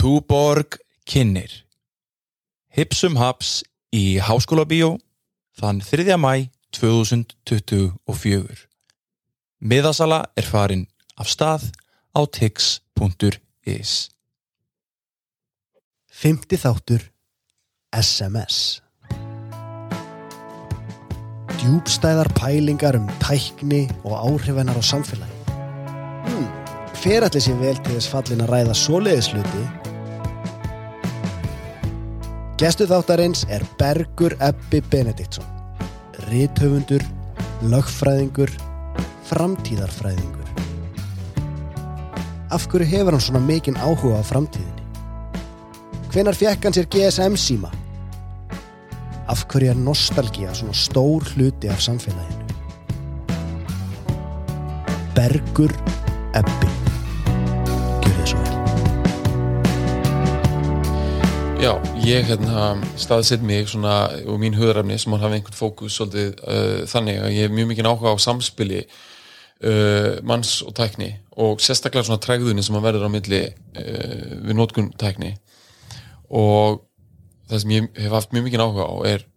Túborg kynir Hipsum Haps í Háskóla Bíó þann 3. mæ 2024 Miðasala er farin af stað á tix.is Fymti þáttur SMS Djúbstæðar pælingar um tækni og áhrifinnar á samfélagi hmm, Hver allir sé vel til þess fallin að ræða svoleiðisluti? Gestu þáttarins er Bergur Ebbi Benediktsson Rithöfundur, lögfræðingur, framtíðarfræðingur Af hverju hefur hann svona mikinn áhuga á framtíðinni? Hvenar fekk hann sér GSM síma? Af hverju er nostalgía svona stór hluti af samfélaginu? Bergur Ebbi Já, ég hérna staðsett mig svona og mín huðarafni sem hann hafi einhvern fókus svolítið uh, þannig að ég hef mjög mikið áhuga á samspili uh, manns og tækni og sérstaklega svona trægðunni sem að verður á milli uh, við nótkun tækni. Og það sem ég hef haft mjög mikið áhuga á er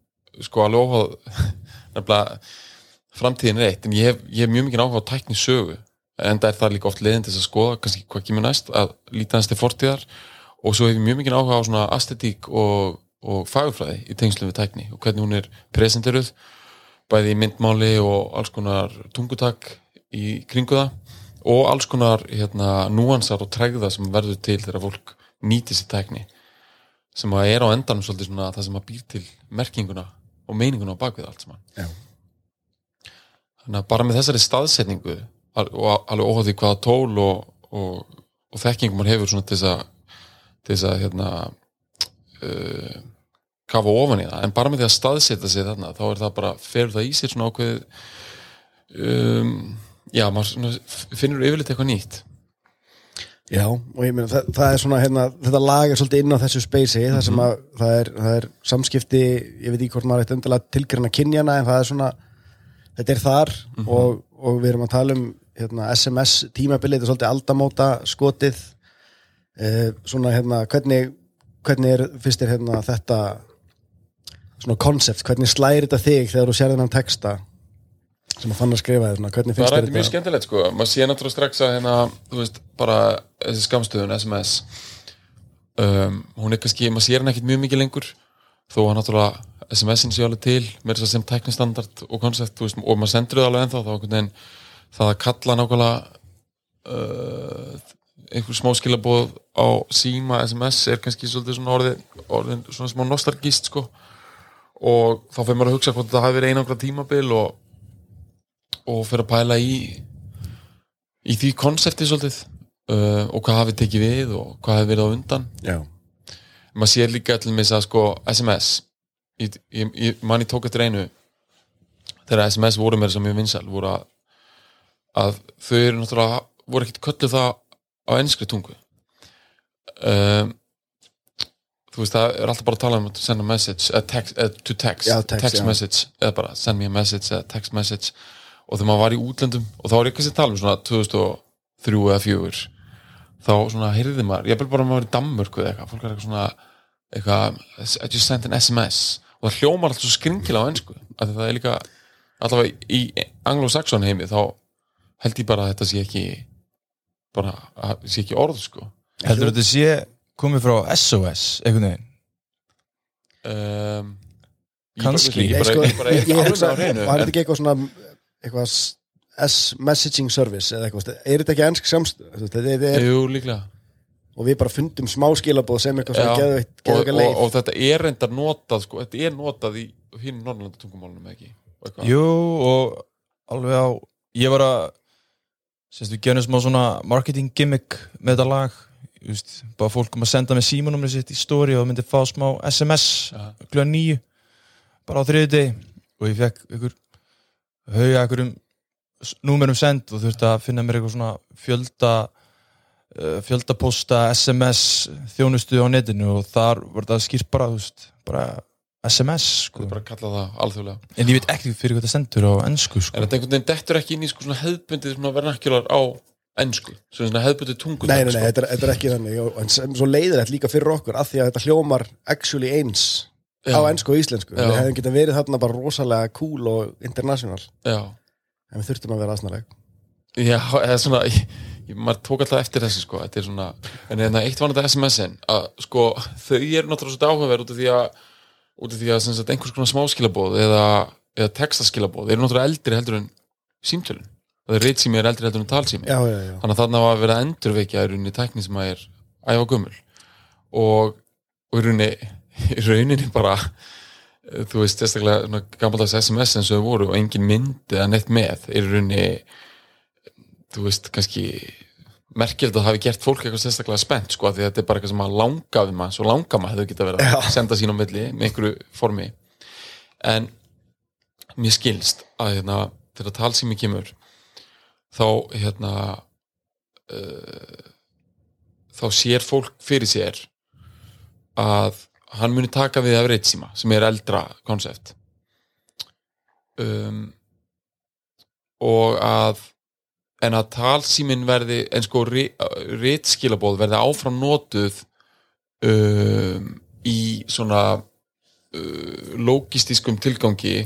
sko alveg óháð nefnilega framtíðin er eitt en ég hef, ég hef mjög mikið áhuga á tækni sögu en það er það líka oft leiðin til þess að skoða kannski hvað kemur næst að líta hans til fortíðar og svo hef ég mjög mikið áhuga á svona aesthetík og, og fagurfræði í tengslum við tækni og hvernig hún er presenteruð bæði í myndmáli og alls konar tungutak í kringu það og alls konar hérna, núansar og trægða sem verður til þegar fólk nýtir sér tækni sem að er á endanum svolítið svona það sem að býr til merkinguna og meininguna á bakvið allt saman Já. þannig að bara með þessari staðsetningu og alveg óháð því hvaða tól og, og, og þekkingum man hefur svona til þess að til þess að hérna uh, kafa ofan í það. En bara með því að staðsetja sig þarna þá er það bara, ferur það í sér svona ákveð um, já, maður finnur yfirleitt eitthvað nýtt. Já, og ég meina það, það er svona hérna, þetta lag er svolítið inn á þessu speysi þar sem að það er, það er samskipti ég veit ekki hvort maður eitt endilega tilgrana kynjana en það er svona, þetta er þar og, og við erum að tala um hérna, SMS tímabilið, þetta er svolítið aldamóta skotið svona hérna, hvernig hvernig er, fyrst er hérna þetta svona konsept, hvernig slæri þetta þig þegar þú sér þennan texta sem að fann að skrifa þér, svona, hvernig það finnst er þér eitthvað mjög skemmtilegt sko. Maður sé náttúrulega strax að hérna þú veist, bara þessi skamstöðun SMS um, hún er kannski, maður sér hann ekkit mjög mikið lengur þó að náttúrulega SMS-in sé alveg til með þess að sem tæknistandard og veist, og maður sendur það alveg ennþá þá veginn, það að kalla nákvæmlega uh, einhver smá skilabóð á síma SMS er kannski svolítið svona orðin, orðin svona smá nostalgist sko. Og þá fyrir maður að hugsa hvort það hafi verið einangra tímabil og og fyrir að pæla í í því konsepti svolítið uh, og hvað hafi tekið við og hvað hafi verið á undan. Já, maður sér líka til með að sko SMS ég, ég, ég manni tók eftir einu þegar SMS voru mér sem mjög vinsal voru að, að þau eru náttúrulega voru ekkert kölluð það á enskri tungu. Um, þú veist það er alltaf bara að tala um að senda message uh, text, uh, to text, Já, text, já. message eða bara send me a message eða text message. Og þegar maður var í útlöndum og þá var ég kannski að tala um svona 2003 eða 2004 þá svona heyrði maður, ég vil bara maður í Danmörku eða eitthvað, fólk er eitthvað svona eitthvað, I just sent an SMS og það hljómar alltaf svo skringilega á ennsku því það er líka, allavega í anglo-saxon heimi þá held ég bara að þetta sé ekki bara, að sé ekki orð sko. Heldur þetta sé komið frá SOS einhvern veginn? Um, ég Kannski. bara, ég sko, ég bara, ég, ég hugsa, var þetta ekki eitthvað svona eitthvað s- S-messaging service eða eitthvað, er þetta ekki ennsk samst þetta er, er, Jú, líklega. Og við bara fundum smá skilabóð sem eitthvað Já, geðveitt, og, geðveitt og, leið. og þetta er reyndar notað sko, þetta er notað í hinn Norrlanda tungumálunum ekki? Og eitthvað. Jú og alveg á ég var að semst við gerum smá svona marketing gimmick með þetta lag? Just, bara fólk um að senda með símanúmeri sitt í story og það myndi fá smá SMS kljóða nýju bara á þriði deg og ég fekk ykkur hauga ykkurum númerum send og þurfti að finna mér eitthvað svona fjölda uh, fjöldaposta SMS þjónustu á netinu og þar var þetta skýrt bara, þú veist, bara SMS sko. bara kalla það alþjóðlega. En ég veit ekki fyrir hvað það stendur á ennsku sko. en þetta einhvern veginn dettur ekki inn í sko svona hefðbundið svona vernakular á ennsku, svona hefðbundið tungu Nei, nei, nei, þetta er, þetta er ekki þannig. Og, en svo leiðilegt líka fyrir okkur af því að þetta hljómar actually eins Já. á ennsku og íslensku. Já. við hefðum getað verið þarna bara rosalega cool og international. Já, en við þurftum að vera aðsnaleg já, eða svona ég, maður tók alltaf eftir þessu sko. Þetta er svona, en hérna eitt var þetta SMS-in að sko, þau eru náttúrulega svo út af því að sagt, einhvers konar smáskilabóð eða, eða textaskilabóð, eru náttúrulega eldri heldur en símtölun, það er reytsími er eldri heldur en talsími Já, já, já, þannig að þarna var að vera að endurvekja í rauninni tækni sem að er æfa gömul. Og, og í rauninni í rauninni bara þú veist, sérstaklega gammaldags SMS eins og þau voru og engin mynd eða neitt með í rauninni þú veist, kannski merkilegt að það hafi gert fólk eitthvað sérstaklega spennt sko, því að þetta er bara eitthvað sem að langaði maður svo langa maður hefur getað verið að senda sín á milli með einhverju formi. En mér skilst að hérna, þegar talsými kemur þá hérna uh, þá sér fólk fyrir sér að hann muni taka við af reytsíma sem er eldra konsept. Um, og að en að talsímin verði en sko reytskilabóð verði áfram notuð um, í svona uh, logistískum tilgangi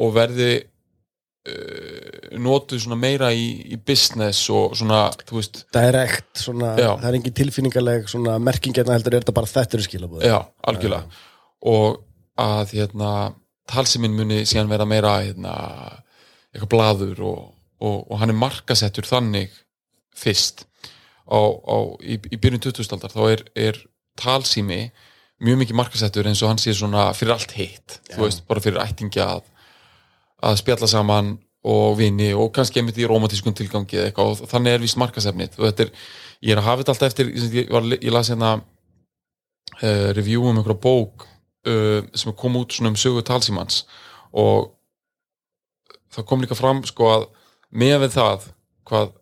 og verði uh, notuð svona meira í, í business og svona, þú veist direct, svona, Já. það er engin tilfinningaleg svona merkingjarna heldur er þetta bara þetta eru skilabúð Já, algjörlega. Og að hérna talsiminn muni síðan vera meira hérna, eitthvað blaður og, og, og hann er markasettur þannig fyrst. Á, á, í, í byrjun 2000 aldar þá er, er talsími mjög mikið markasettur eins og hann sé svona fyrir allt hitt, þú veist, bara fyrir ættingja að, að spjalla saman og vini og kannski einmitt í romantískun tilgangi eða eitthvað. Og þannig er vist markasefnið og þetta er, ég er að hafa þetta alltaf eftir ég, var, ég las hérna uh, review um einhverja bók uh, sem kom út svona um sögu talsímans og það kom líka fram sko að með við það hvað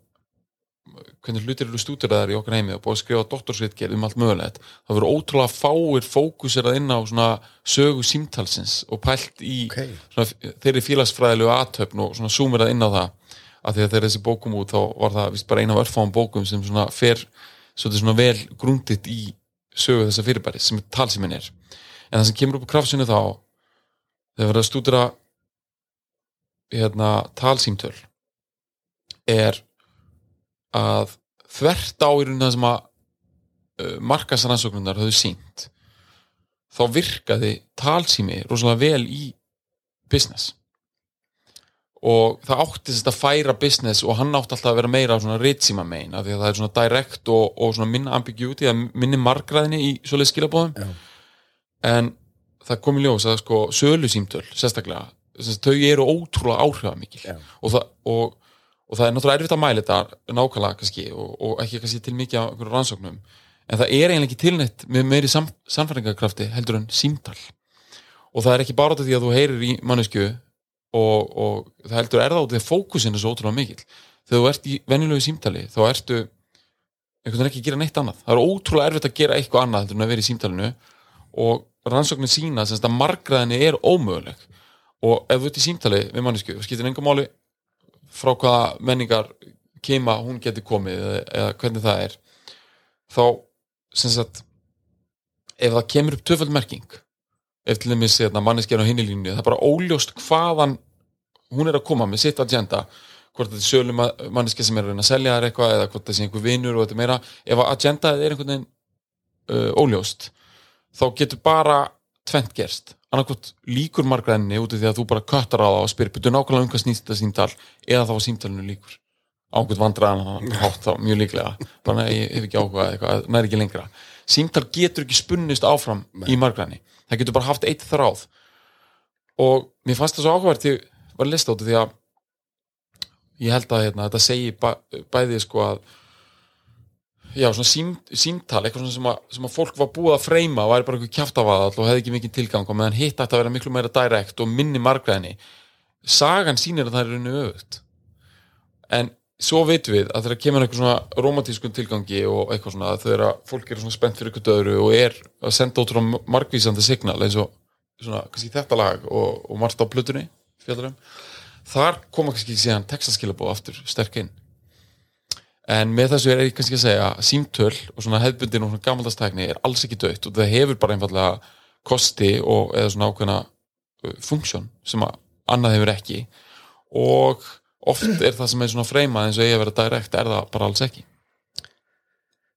hvernig hlutir eru stúdiraðar í okkar heimi og búið að skrifa doktorsritgerð um allt mögulegt það verður ótrúlega fáir fókusirað inn á svona sögu símtalsins og pælt í Ok. svona, þeirri félagsfræðilegu aðtöfn og svona súmirað inn á það að því að þegar þessi bókum út þá var það vist bara eina af örfáum bókum sem svona fer svona, svona vel grundit í sögu þessa fyrirbæri sem talsíminn er en það sem kemur upp á krafsinu þá þegar verður að stúdira hérna talsímtöl er að þvert á í rauninni það sem að uh, markasrannsóknunar höfðu sínt þá virkaði talsími rosalega vel í business. Og það átti þess að færa business og hann átti alltaf að vera meira svona ritsíma megin af því að það er svona direct og, og svona minna ambiguity, eða minni margraðinni í svoleið skilabóðum Já. en það kom í ljós að sko sölu símtöl, sérstaklega sem sagt, þau eru ótrúlega áhrifamikil. Og og, og það er náttúrulega erfitt að mæla þetta nákvæmlega kannski og, og ekki kannski til mikið af einhverjum rannsóknum. En það er eiginlega ekki tilnett með meiri sam, samfæringarkrafti heldur en símtal. Og það er ekki bara af því að þú heyrir í mannesku og, og það heldur er það af því að fókusin er svo ótrúlega mikill. Þegar þú ert í venjulegu símtali þá ertu einhvern veginn ekki að gera neitt annað. Það er ótrúlega erfitt að gera eitthvað annað heldur en að vera í símtalinu. Og rannsóknin sína sem að margraðinni er ómöguleg. Og ef þú ert í símtali við mannesku skiptir enga máli frá hvaða menningar kema hún geti komið eða, eða hvernig það er þá sem sagt ef það kemur upp töfald merking ef til dæmis hérna, manneskjær á hinni línu það er bara óljóst hvaðan hún er að koma með sitt agenda hvort þetta er sölu manneskja sem er að reyna að selja þær eitthvað eða hvort það sé einhver vinur og þetta meira. Ef að agendaðið er einhvern veginn uh, óljóst þá getur bara tvent gerst. Annarkvort líkur margræðinni út af því að þú bara köttar á það og spyrir byrju nákvæmlega um hvað snýst þetta símtal? Eða þá var símtalinu líkur. Ákveð vandræðan hátt þá mjög líklega. Bara nei, ég hef ekki eða eitthvað, næri ekki lengra. Símtal getur ekki spunnist áfram í margræðinni, það getur bara haft eitt þráð. Og mér fannst það svo ég var að lista út af því að ég held að hérna, þetta segi bæ, bæði sko að já, svona sím, símtal eitthvað svona sem að, sem að fólk var búið að freyma og væri bara eitthvað kjaftafaðall og hefði ekki mikið tilgang og meðan hitt ætti að vera miklu meira direkt og minni margræðinni sagan sýnir að það er rauninu öfugt. En svo veitum við að þegar kemur eitthvað svona romantískun tilgangi og eitthvað svona þegar fólk er svona spennt fyrir eitthvað öðru og er að senda ótrúlega margvísandi signal eins og svona, kannski þetta lag og, og margt á plötunni fjallarum þar koma kannski síðan textaskilabóð aftur sterk inn en með þessu er ég kannski að segja símtöl og svona hefðbundin og svona gamaldastækni er alls ekki dött og það hefur bara einfallega kosti og eða svona ákveðna uh, funksjón sem að annað hefur ekki. Og oft er það sem er svona freymað eins og ég að vera direkt er það bara alls ekki.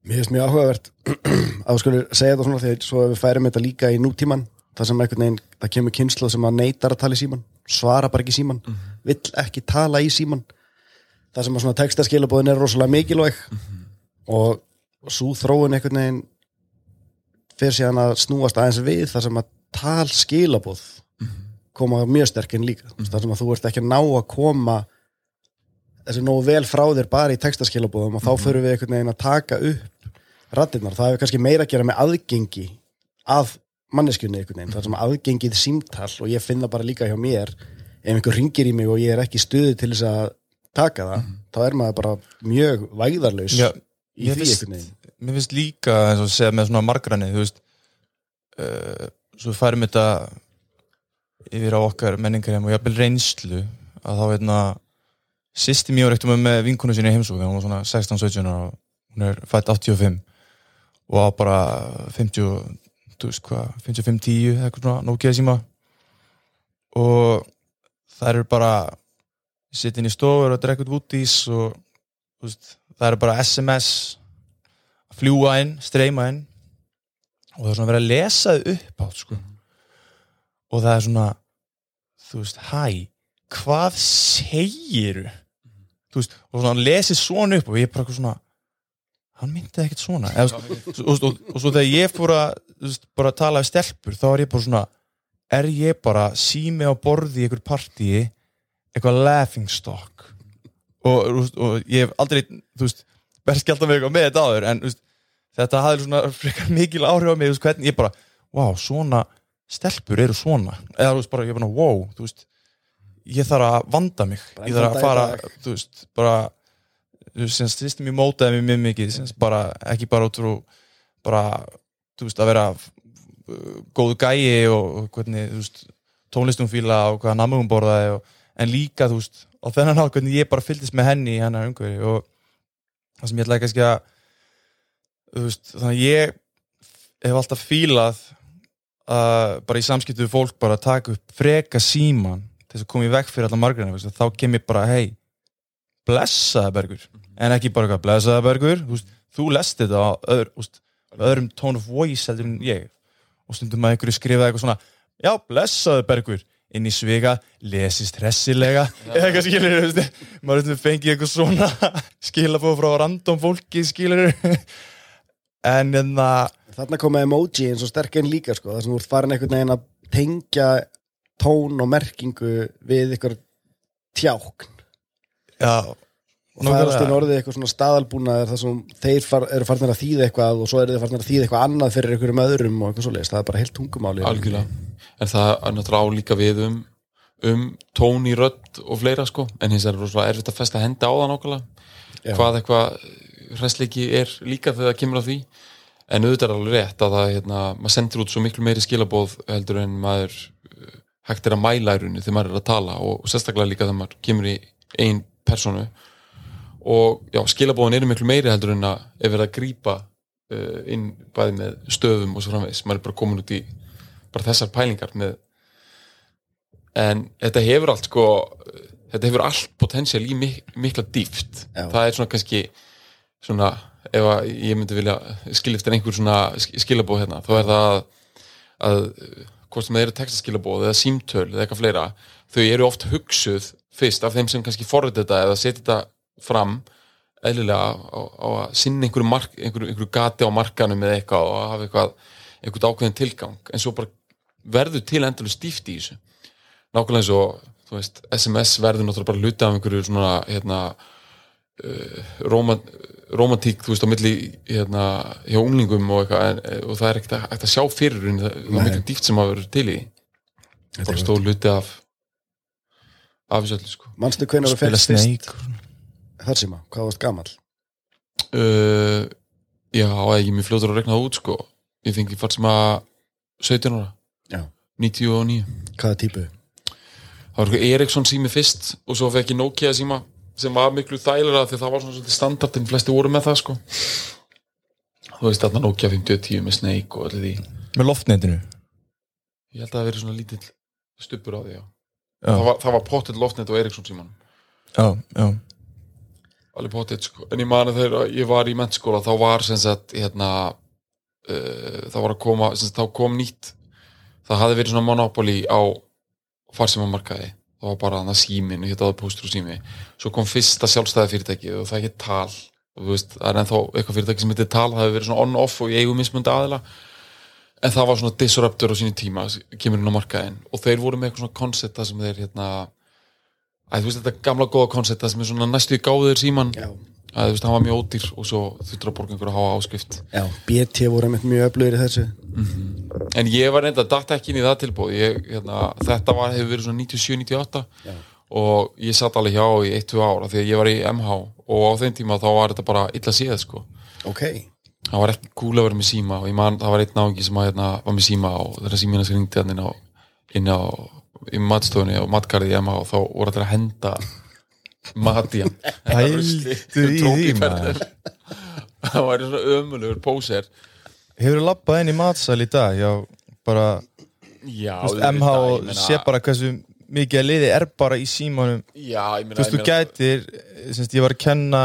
Mér finnst mjög áhugavert að þú skulur segja þetta svona þegar svo við færum þetta líka í nútíman það sem einhvern veginn, það kemur kynslu sem að neytar að tala í síman, svara bara ekki í síman vill ekki tala í síman það sem að svona textaskilabóðin er rosalega mikilvæg. Og, og svo þróun einhvern veginn fyrir síðan að snúast aðeins við það sem að tal skilabóð koma mjög sterkinn líka. Það sem að þú ert ekki að ná að koma þessi nógu vel frá þér bara í textaskilabóðum og þá förum við einhvern veginn að taka upp rattirnar, það hefur kannski meira að gera með aðgengi að manneskjunni einhvern veginn, það sem aðgengið símtal og ég finna bara líka hjá mér ef einhver ringir í mig og ég er ekki í stuði til þess að taka það, þá er maður bara mjög vægðarlaus Já, í því einhvern veginn. mér finnst líka eins og segja með svona margræni þú veist uh, svo við færum þetta yfir á okkar menningarheim og jafnvel reynslu að þá veitna sýsti mjög rektum með vinkonu sinni í heimsók hún var svona 16-17 ára og hún er fætt 85 og á bara 50 þú veist hvað, 55-10 eitthvað svona Nokia síma. Og það eru bara sittin í stofur og drekka út vútís og veist, það eru bara SMS að fljúa inn, streyma inn. Og það er svona verið að lesa þau upp átt sko. og það er svona þú veist, hæ hvað segiru þú veist, og svona hann lesi svona upp og ég er bara eitthvað svona hann myndi ekkert svona. Veist, og, og, og, og svo þegar ég fór að veist, bara að tala við stelpur þá er ég bara svona er ég bara sími á borði í einhver partíi eitthvað laughing stock og, og, og ég hef aldrei þú veist, berst alltaf með eitthvað með þetta áður en veist, þetta hafði svona frekar mikil áhrif á mig, þú veist, hvernig ég bara wow, svona stelpur eru svona eða þú veist, bara, ég bara, wow, þú veist ég þarf að vanda mig Bara ég þarf að fara, þú veist, bara þú veist, sem stristum ég mótaði mig mjög mikið sem bara, ekki bara út frá bara, þú veist, að vera uh, góðu gæi og, og hvernig, þú veist, tónlistum fíla og hvaða namugum borðaði og, en líka, þú veist, á þennan hvernig ég bara fylgdist með henni í hennar umhverfi og það sem ég ætlaði kannski að þú veist, þannig að ég hef alltaf fílað að bara í samskiptu við fólk bara að taka upp freka síman til þess að koma í veg fyrir alla margrina þá kem ég bara, hei blessaða bergur, en ekki bara blessaða bergur, þú, þú lest þetta á öðr, þú veist, öðrum tone of voice heldur en ég. Og stundum að einhverju skrifa eitthvað svona já, blessaðu bergur inn í svega, lesist hressilega. Eða eitthvað skilur þú veist, maður veitum fengið eitthvað svona skilabóð frá random fólki skilur en en það Þarna koma emoji eins og sterk einn líka sko, það sem þú ert farin einhvern veginn að tengja tón og merkingu við ykkur tjákn. Já, og það er alltaf orðið eitthvað svona staðalbúnaður þar sem þeir far, eru farin að þýða eitthvað og svo eru þeir farin að þýða eitthvað annað fyrir einhverjum öðrum og eitthvað svoleiðis, það er bara heilt tungumáli algjörlega, en það er náttúrulega á líka við um, um tón í rödd og fleira sko, en hins er rosalega erfitt að festa hendi á það nákvæmlega. Hvað eitthvað hræsleiki er líka þegar það kemur að því. En auðvitað er alveg rétt að það, hérna, maður sendir út svo miklu meiri skilabóð heldur en maður uh, hægt er að mæla í rauninni þegar maður er að tala og, og sérstaklega líka þegar maður kemur í ein personu og já, skilabóðin eru miklu meiri heldur en að ef verið að grípa uh, inn bæði með stöðum og svo framvegis, maður er bara komin út í bara þessar pælingar með en þetta hefur allt sko þetta hefur allt potensial í mik mikla dýft Já. það er svona kannski svona, ef ég myndi vilja skilja eftir einhver svona sk- skilabóð hérna, þá er það að, að hvort sem það eru textaskilabóð eða símtöl eða eitthvað fleira, þau eru oft hugsuð fyrst af þeim sem kannski forrið þetta eða setja þetta fram eðlilega á, á að sinna einhverju, mark, einhverju, einhverju gati á markanum eða eitthvað og hafa eitthvað, eitthvað ákveðin tilgang. En svo bara verður til endalega stíft í þessu. Nákvæmlega eins og þú veist, SMS verður náttúrulega bara hluti af einhverju svona hérna uh, róman, romantík þú veist á milli hérna hjá unglingum og eitthvað en, og það er ekkert að, að sjá fyrir það, það er miklu dýft sem að vera til í. Bara stóð hluti af af þessu öllu sko. Manstu hvenær þú spila fyrst að, hvað varst gamall? uh, já, ég er mjög fljótur að rekna það út sko ég fengi að 17 ára, Já. 99 Hvaða típu? það var eitthvað Eriksson sími fyrst og svo fekk ég Nokia síma sem var miklu þægilega því það var svona svolítið standardin flesti voru með það sko þú veist þarna Nokia 5010 með Snake og allir því með loftnetinu ég held að það verið svona lítill stuppur á því já. Já. það var, það var pottitt loftnet og Eriksson síman já, já, alveg pottitt sko. En ég mani þegar ég var í mennskóla þá var sem sagt hérna uh, það var að koma sagt þá kom nýtt. Það hafði verið svona monopoly á farsímamarkaði. Það var bara þannig símin og hétt áður póstur og sími. Svo kom fyrsta sjálfstæði fyrirtæki og það hétt tal. Og þú veist, það er ennþá eitthvað fyrirtæki sem heitir tal það hefur verið svona on-off og í eigum mismundi aðila. En það var svona disruptor á sínu tíma kemur inn á markaðin og þeir voru með eitthvað svona koncept það sem þeir hérna að þú veist þetta gamla góða koncept það sem er svona næstu í gáður síman Já. að þú veist hann var mjög ódýr og svo þurftur að borga einhverja háa áskrift. Já, BT voru einmitt mjög öflugir í þessu. En ég var reynda inn í það tilbúð ég, hérna, þetta var, hefur verið svona 97-98 Já. og ég satt alveg hjá í 1-2 ára því að ég var í MH og á þeim tíma þá var þetta bara illa séð sko. Ok, það var ekki cool að vera með síma og ég man, það var einn náungi sem að, hérna, var með síma og símina sem ringdi hann inn á, inn á í matstofunni og matgarði í MH og þá voru þetta að henda mat í hann. Pældu í því, maður. það var svona ömulugur póser. Hefur þú labbað inn í matsal í dag? Já, bara, já, veist, MH og sé bara hversu mikið að liði er bara í símanum. Já, ég meina, þú veist, þú gætir semst, ég var að kenna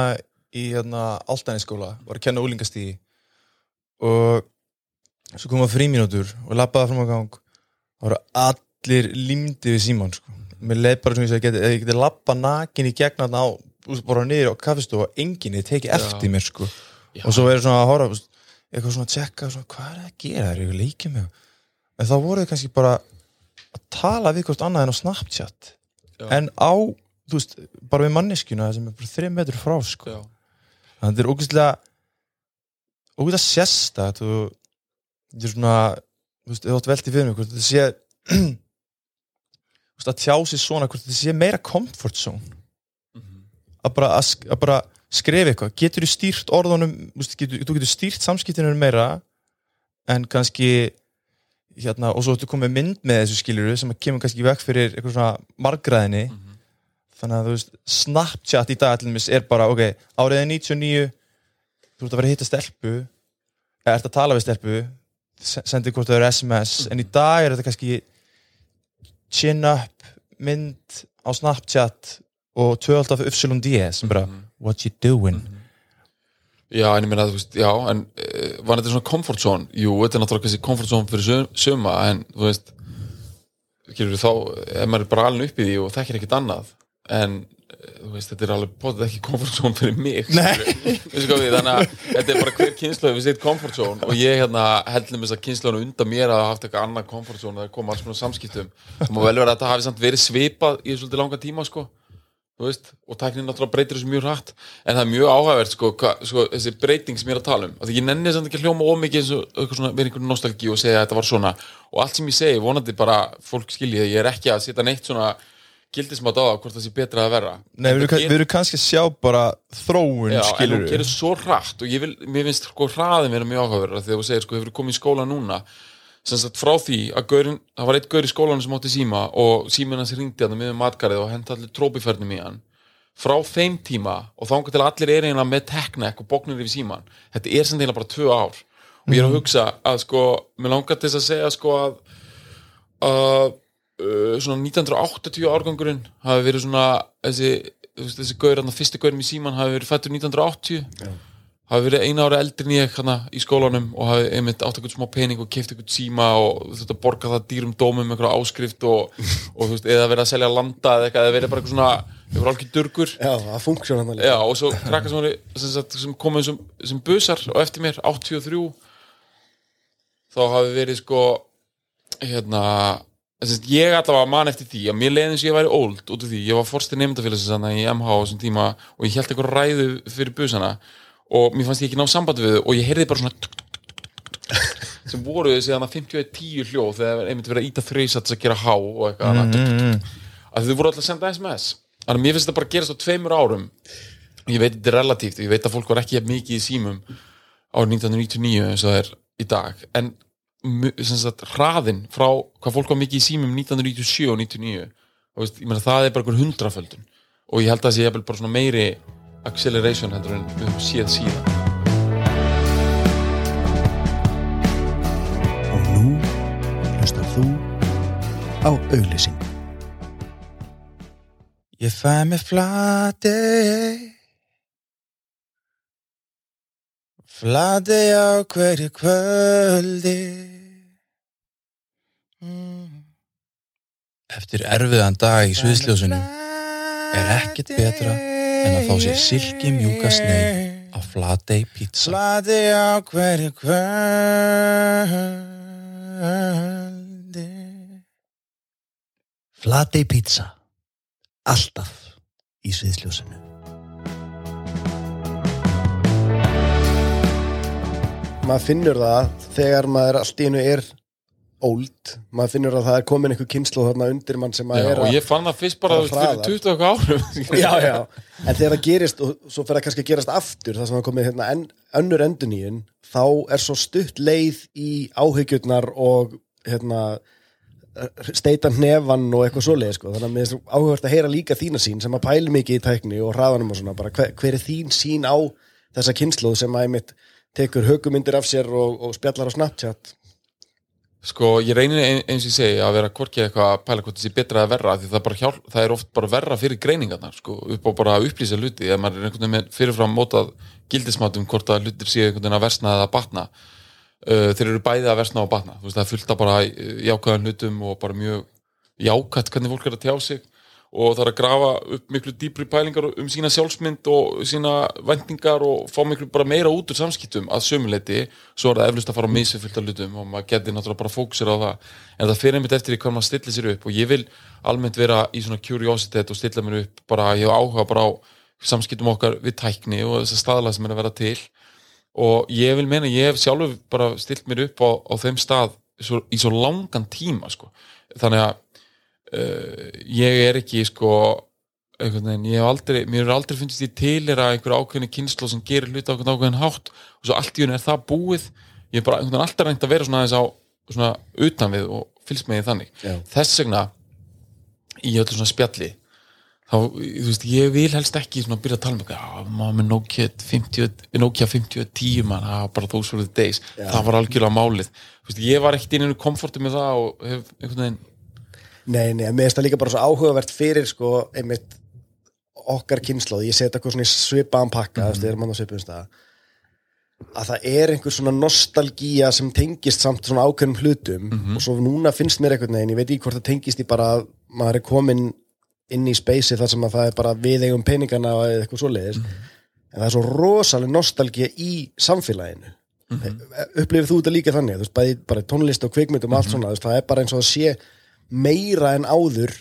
í hérna, Altanisskóla, var að kenna úlingastíði og svo koma frímínútur og labbaði fram á gang. Og voru allir límdi við síman sko. mér leið bara sem ég segi, ég geti labba nakin í gegn þarna á, þú bara niður á kaffistofu og enginn er tekið eftir mér sko. Og svo er svona að horfa þú veist, eitthvað svona að tjekka, svona, hvað er það að gera það er eitthvað leikið mig en þá voru þau kannski bara að tala við hvort annað en á Snapchat Já. en á, þú veist, bara við manneskjuna sem er bara þreim metur frá sko. Þannig að þetta er ógeðslega ógeðslega sérstætt og þetta er svona þú veist, þú átt velti fyrir mig hvort þetta sé þú að tjá sig svona hvort þetta sé meira comfort zone Mhm. að bara, að, að bara skrifa eitthvað getur þú stýrt orðunum getur, þú getur stýrt samskiptinu meira en kannski hérna, og svo ertu komið mynd með þessu skiljuru sem kemur kannski vekk fyrir eitthvað svona margræðinni Mhm. þannig að þú veist, Snapchat í dag er bara, ok, árið er 99 þú ert að vera að hitta stelpu eða ert að tala við stelpu se- sendi hvort það eru SMS en í dag er þetta kannski chin up mynd á Snapchat og 12 af Upsilon D sem bara, what you doing? Já, en ég meina, þú veist, já, en uh, var þetta svona comfort zone? Jú, þetta er náttúrulega kannski comfort zone fyrir söm, söma, en þú veist, skilur þá, ef maður er bara alveg upp í því og þekkir ekkert annað, en þú veist, þetta er alveg potið ekki comfort zone fyrir mig, við, þannig að þetta er bara hver kynslu við sitt comfort zone og ég hérna hellum þess að kynsluðan undan mér að hafa haft eitthvað annað comfort zone að koma alls konar samskiptum. Það má vel vera að þetta hafi samt verið svipað í svolítið langa tíma, sko. Veist, og tæknin náttúrulega breytir þessu mjög hratt. En það er mjög áhægvert sko, sko, þessi breyting sem ég er að tala um. Af því ég nenni ekki að hljóma ómikið eins og eitthvað svona, verið einhvern nostalgi og segja að þetta var svona. Og allt sem ég segi, vonandi bara fólk skilji það, ég er ekki að setja neitt svona gildismat á það hvort það sé betra að vera Nei, við við erum kannski að sjá bara þróun, Já, en skilur hún gerir svo hratt og ég vil, mér finnst sko hraðin vera mjög áhugaverð þegar þú segir sko, hefur komið í skóla núna? Sem sagt frá því að gaurin, það var eitt gaur í skólanum sem átti síma og síminn hans ringdi hann með matgarið og hent allir trópifernum í hann. Frá þeim tíma og þá til að allir er eiginlega með teknek og bóknir yfir síman þetta er sem eiginlega bara tvö ár. Og ég er að hugsa að sko, mér langar til þess að segja sko að að uh, svona 1980 árgangurinn hafi verið svona þessi, veist, þessi gaur, þarna fyrsti gaurin í síman hafi verið fættur 1980 hafi verið eina ára eldri ég hana, í skólanum og hafi einmitt átt eitthvað smá pening og keift eitthvað síma og þú veist að borga það dýrum dómum eitthvað áskrift og, og þú veist, eða verið að selja landa eða eitthvað, eða verið bara eitthvað svona eitthvað algjör durgur. Já, það funksjón hann Já, og svo krakkar sem, sem, sem komið sem, sem busar og eftir mér 83 þá hafi verið sko hérna sem sagt, ég allavega man eftir því að mér leiði eins og ég væri old út af því, ég var forstir nefndafélagsins í MH á þessum tíma og ég held eitthvað ræðu fyrir busana og mér fannst ég ekki ná sambandi við þau og ég heyrði bara svona tuk, tuk, tuk, sem voru þessi þannig 51-10 hljóð þegar einmitt verið að íta þreysats að gera há og eitthvað mm -hmm. að þau voru alltaf að senda SMS þannig að mér finnst þetta bara að gerast á tveimur árum. Ég veit þetta er relatíft ég veit að fólk var ekki mikið í símum árið 1999 eins og það er í dag. En sagt, hraðin frá hvað fólk var mikið í símum 1997 og 99 og veist, ég meina, það er bara einhver hundraföldun og ég held að það sé bara svona meiri acceleration heldur en við höfum séð síðan Og nú hlustar þú á auglýsing. Ég fæ mig flati Flati á hverju kvöldi. Eftir erfiðan dag í sviðsljósinu er ekkert betra en að fá sér silki mjúka sneið á Flatey pizza Flati á hverju kvöldi Flatey pizza. Alltaf í sviðsljósinu. Maður finnur það þegar maður allt í einu er old, maður finnur að það er komin einhver kynslu þarna undir mann sem já, maður er og að ég fann það fyrst bara að fyrir hraðar. 20 og eitthvað árum. Já, já, en þegar það gerist og svo fyrir það kannski að gerast aftur það sem það komið hérna en, önnur enduníun þá er svo stutt leið í áhyggjurnar og hérna steita hnefan og eitthvað svoleið sko. þannig að mér er áhugavert að heyra líka þína sín sem að pæli mikið í tækni og hraðanum og svona bara. Hver, hver er þín sín á þessa kynsluð sem að einmitt tekur högumyndir af sér og, og spjallar á Snapchat Sko, ég reynir ein, eins og ég segi að vera hvorki eitthvað að pæla hvort þessi betra að verra því það, hjálp, það er oft bara verra fyrir greiningarnar sko, upp á bara að upplýsa hluti ef maður er einhvern veginn fyrirfram mótað gildismátum hvort að hlutir séu einhvern veginn að versna eða að batna. Uh, þeir eru bæði að versna og batna. Þú veist, það af bara uh, jákvæðan hlutum og bara mjög jákvætt hvernig fólk er að tjá sig og það er að grafa upp miklu dýpri pælingar um sína sjálfsmynd og sína vendingar og fá miklu bara meira út úr samskiptum að sömuleiti, svo er það eflust að fara á misfyllt af hlutum og maður geti náttúrulega bara fókusir á það, en það fyrir einmitt eftir hvað maður stillir sér upp. Og ég vil almennt vera í svona curiositet og stilla mér upp bara, ég áhuga bara á samskiptum okkar við tækni og þess að staðlega sem er að vera til. Og ég vil meina, ég hef sjálfur bara stilt mér upp á, á þeim stað í svo langan tíma sko. þannig að uh, ég er ekki sko einhvern veginn, ég hef aldrei, mér er aldrei finnst ég til er að einhver ákveðni kynslu sem gerir hluti á einhvern ákveðin hátt og svo allt í henni er það búið. Ég er bara einhvern veginn alltaf reynd að vera svona aðeins á svona utan við og fylgst með því þannig. Já. þess vegna í öllu svona spjalli þá, þú veist, ég vil helst ekki svona byrja að tala um eitthvað, já, maður með Nokia 50, Nokia 5010 man, það var bara those were the days, það var algjörlega málið, þú veist, ég var ekkert inn í komforti með það og hef einhvern veginn Nei, nei, mér finnst það líka bara svo áhugavert fyrir sko, einmitt okkar kynnslóð, ég set eitthvað svona í svipaðan pakka, þú veist, erum hann á svipum stað. Að það er einhver svona nostalgía sem tengist samt svona ákveðnum hlutum og svo núna finnst mér einhvern veginn, ég veit ekki hvort það tengist í bara að maður er komin inn í speysi þar sem að það er bara við eigum peningana eða eitthvað svoleiðis. En það er svo rosaleg nostalgía í samfélaginu. Mm -hmm. upplifir þú þetta líka þannig, þú veist, bæði bara í tónlist og kvikmyndum og allt svona, þú veist, það er bara eins og að sé meira en áður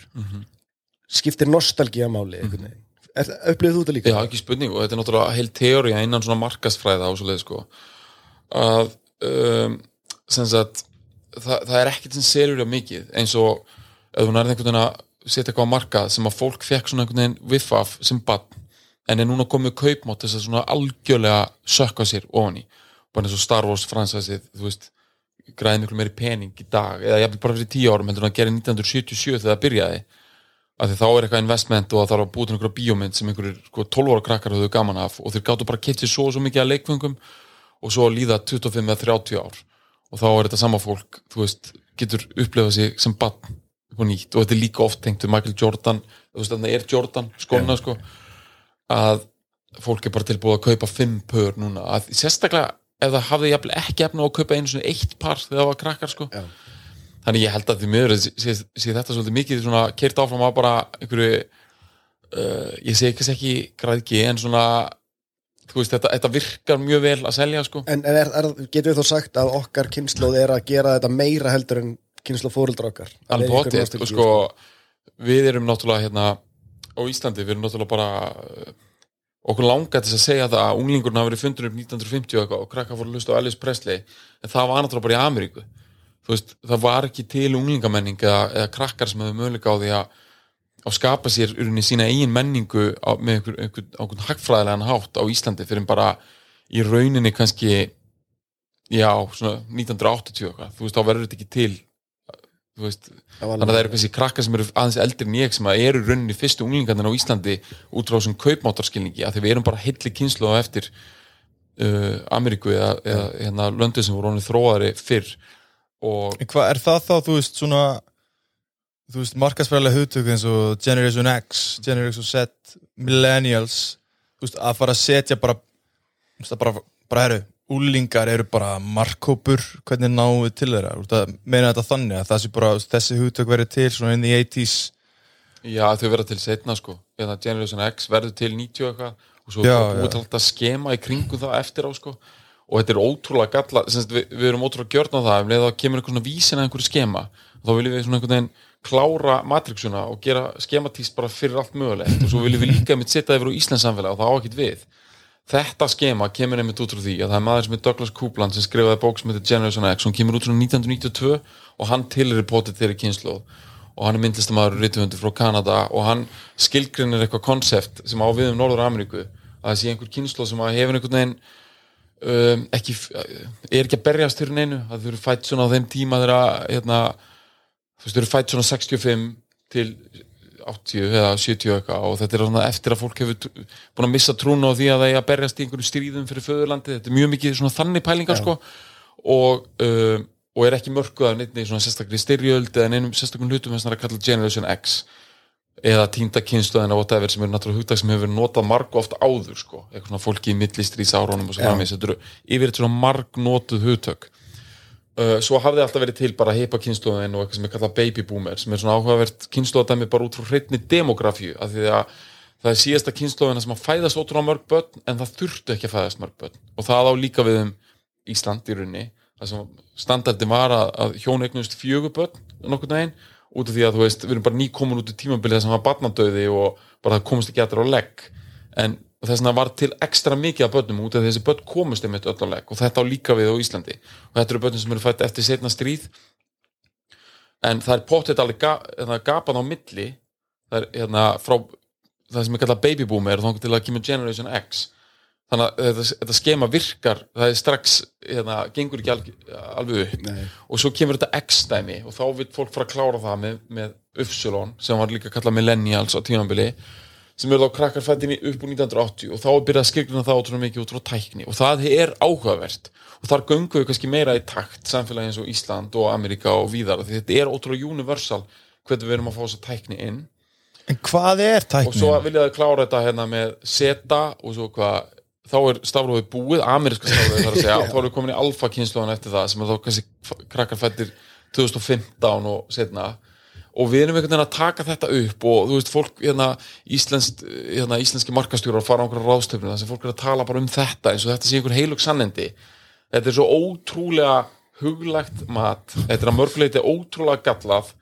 skiptir nostalgía máli einhvern veginn, Er- upplifir þú þetta líka? Já, ekki spurning og þetta er náttúrulega heil teória innan svona markasfræða svoleið sko. Að um, sagt það, það er ekkert sem selur það mikið eins og ef þú nærði einhvern veginn að setja eitthvað á markað sem að fólk fekk svona einhvern veginn viff af sem bann en er núna komið kaupmátt þess að svona algjörlega sökka sér ofan í. Bara eins og Star Wars fransæsið þú veist, græði miklu meiri pening í dag eða jafnvel bara fyrir tíu árum heldur en að gera 1977 þegar það byrjaði. Að því þá er eitthvað investment og það þarf að búið til einhverja bíómynd sem einhverjir sko, 12 ára krakkar höfðu gaman af og þeir gáttu bara keitt sér svo og svo mikið að leikfengum og svo líða 25 eða 30 ár. Og þá er þetta sama fólk þú veist, getur upplefað sig sem bann á nýtt. Og þetta er líka oft tengt við Michael Jordan, þú veist þannig er Jordan skona sko að fólk er bara tilbúið að kaupa fimm pör núna, að sérstaklega það hafði jafnvel ekki efna á að kaupa einu svona eitt par þegar það var krakkar sko Já. þannig ég held að því miður sé, sé, sé þetta svolítið mikið svona kert áfram að bara einhverju uh, ég segi ekki ekki græðki en svona þú veist þetta, þetta virkar mjög vel að selja sko En, en er, er, getur við þá sagt að okkar kynnslóð er að gera þetta meira heldur en kynnslóð fóruldra okkar? Alveg potið, nostalgía, sko, við erum náttúrulega hérna á Íslandi, við erum náttúrulega bara okkur langar til að segja það að unglingurinn hafa verið fundur upp 1950 og eitthvað og krakka fór að hlusta á Elvis Presley en það var náttúrulega bara í Ameríku. Veist, það var ekki til unglingamenning eða, eða krakkar sem hefur möguleika á því að að skapa sér urinni sína eigin menningu á, með einhver, einhver, einhver hagfræðilegan hátt á Íslandi fyrir bara í rauninni kannski já, svona 1980 eitthvað, þú veist, þá verður þetta ekki til þannig að það eru kannski krakkar sem eru aðeins eldri en ég sem eru rauninni fyrstu unglingarnir á Íslandi út frá þessum kaupmáttarskilningi að því við erum bara hilli kynslu á eftir uh, Ameríku eða, eða hérna, löndið sem voru honum þróari fyrr og En hvað er það þá, þú veist, svona þú veist, markasfræðilega hugtök eins og Generation X, Generation Z Millennials, þú veist, að fara að setja bara, að bara bara eru, úlingar eru bara markkópur, hvernig náum við til þeirra? Meina þetta þannig að það sé bara þessi hugtök verið til svona inn í 80s Já, þau verða til setna sko. Eða Generation X verður til 90 eitthvað. Og svo er búið alltaf skema í kringum það eftir á sko. Og þetta er ótrúlega galla semst, við, við erum ótrúlega gjörn á það. Ef leið að kemur einhver svona vísin að einhverju skema þá viljum við svona einhvern veginn klára matrixuna og gera skematíst bara fyrir allt mögulegt. Og svo viljum við líka mitt setja yfir á Íslands samfélag og það á ekkert við þetta skema kemur einmitt út frá því að það er maður sem er Douglas Coupland sem skrifaði bók sem heitir Generation X. Hún kemur út frá 1992 og hann tilheri potið þeirri kynslu og hann er myndlistamæður rituhundur frá Kanada og hann skilgrinir eitthvað konsept sem á við um Norður Ameríku að það sé einhver kynslu sem hefur einhvern veginn um, ekki, er ekki að berjast fyrir neinu að þau eru fætt svona á þeim tíma þeirra hérna, þú veist þau eru fætt svona 65 til 80 eða 70 eitthvað og þetta er svona eftir að fólk hefur búin að missa trúna á því að það er að berjast í einhverju stríðum fyrir föðurlandi, þetta er mjög mikið svona þannig pælingar sko. Og, um, og er ekki mörkuð af neitt svona sérstaklega styrjöld eða neinum sérstaklega hlutum þess að kalla Generation X eða og whatever sem er náttúrulega hugtak sem hefur notað marg og oft áður sko, eitthvað svona fólki í millistrís árónum og svo framins, þetta eru yfir þetta svona marg notuð hugtök uh, svo hafði alltaf verið til bara heipa kynsluðin og eitthvað sem er kallað baby boomer sem er svona áhugavert kynsluðadæmi bara út frá hreitni demografíu, af því að það er síðasta kynsluðina sem að fæðast ótrúlega mörg börn en það þurftu ekki að fæðast mörg börn. Og það á líka við um Ísland í rauninni það sem standardi var að, að hjón eignust fjögur börn nokkurn veginn út af því að þú veist, við erum bara nýkomin út í tímabilið sem var barnadauði og bara það komist ekki allir á legg. En þess vegna var til ekstra mikið af börnum út af þessi börn komist einmitt öll á legg. Og þetta á líka við á Íslandi. Og þetta eru börnum sem eru fætt eftir setna stríð. En það er pottet alveg ga, hérna, gapan á milli. Það er hérna frá það sem er kallað baby boomer og þá til að kemur Generation X. Þannig að þetta, þetta skema virkar það er strax, hérna, gengur ekki alg, alveg upp. Nei. og svo kemur þetta X-dæmi og þá vil fólk fara að klára það með, með Upsilon sem var líka kallað Millennials á tímambili sem eru þá krakkar fættin upp úr 1980 og þá er byrjað að skilgruna það ótrúlega mikið út frá tækni. Og það er áhugavert. Og þar við kannski meira í takt samfélagi eins og Ísland og Amerika og víðar því þetta er ótrúlega universal hvernig við erum að fá þessa tækni inn. En hvað er og tæknin? svo vilja það klára þetta hérna með seta og svo hvað þá er stafrófið búið, ameríska stafrófið þar að segja, og þá erum við komin í alfa kynsluðan eftir það sem er þá kannski f- krakkar fættir 2015 og setna og við erum einhvern veginn að taka þetta upp og þú veist, fólk, hérna, íslenskt hérna, íslenski markastjórar fara á einhverja ráðstöfnu þar sem fólk er að tala bara um þetta eins og þetta sé einhver heilug sannindi. Þetta er svo ótrúlega huglægt mat, þetta er að mörguleiti ótrúlega gallað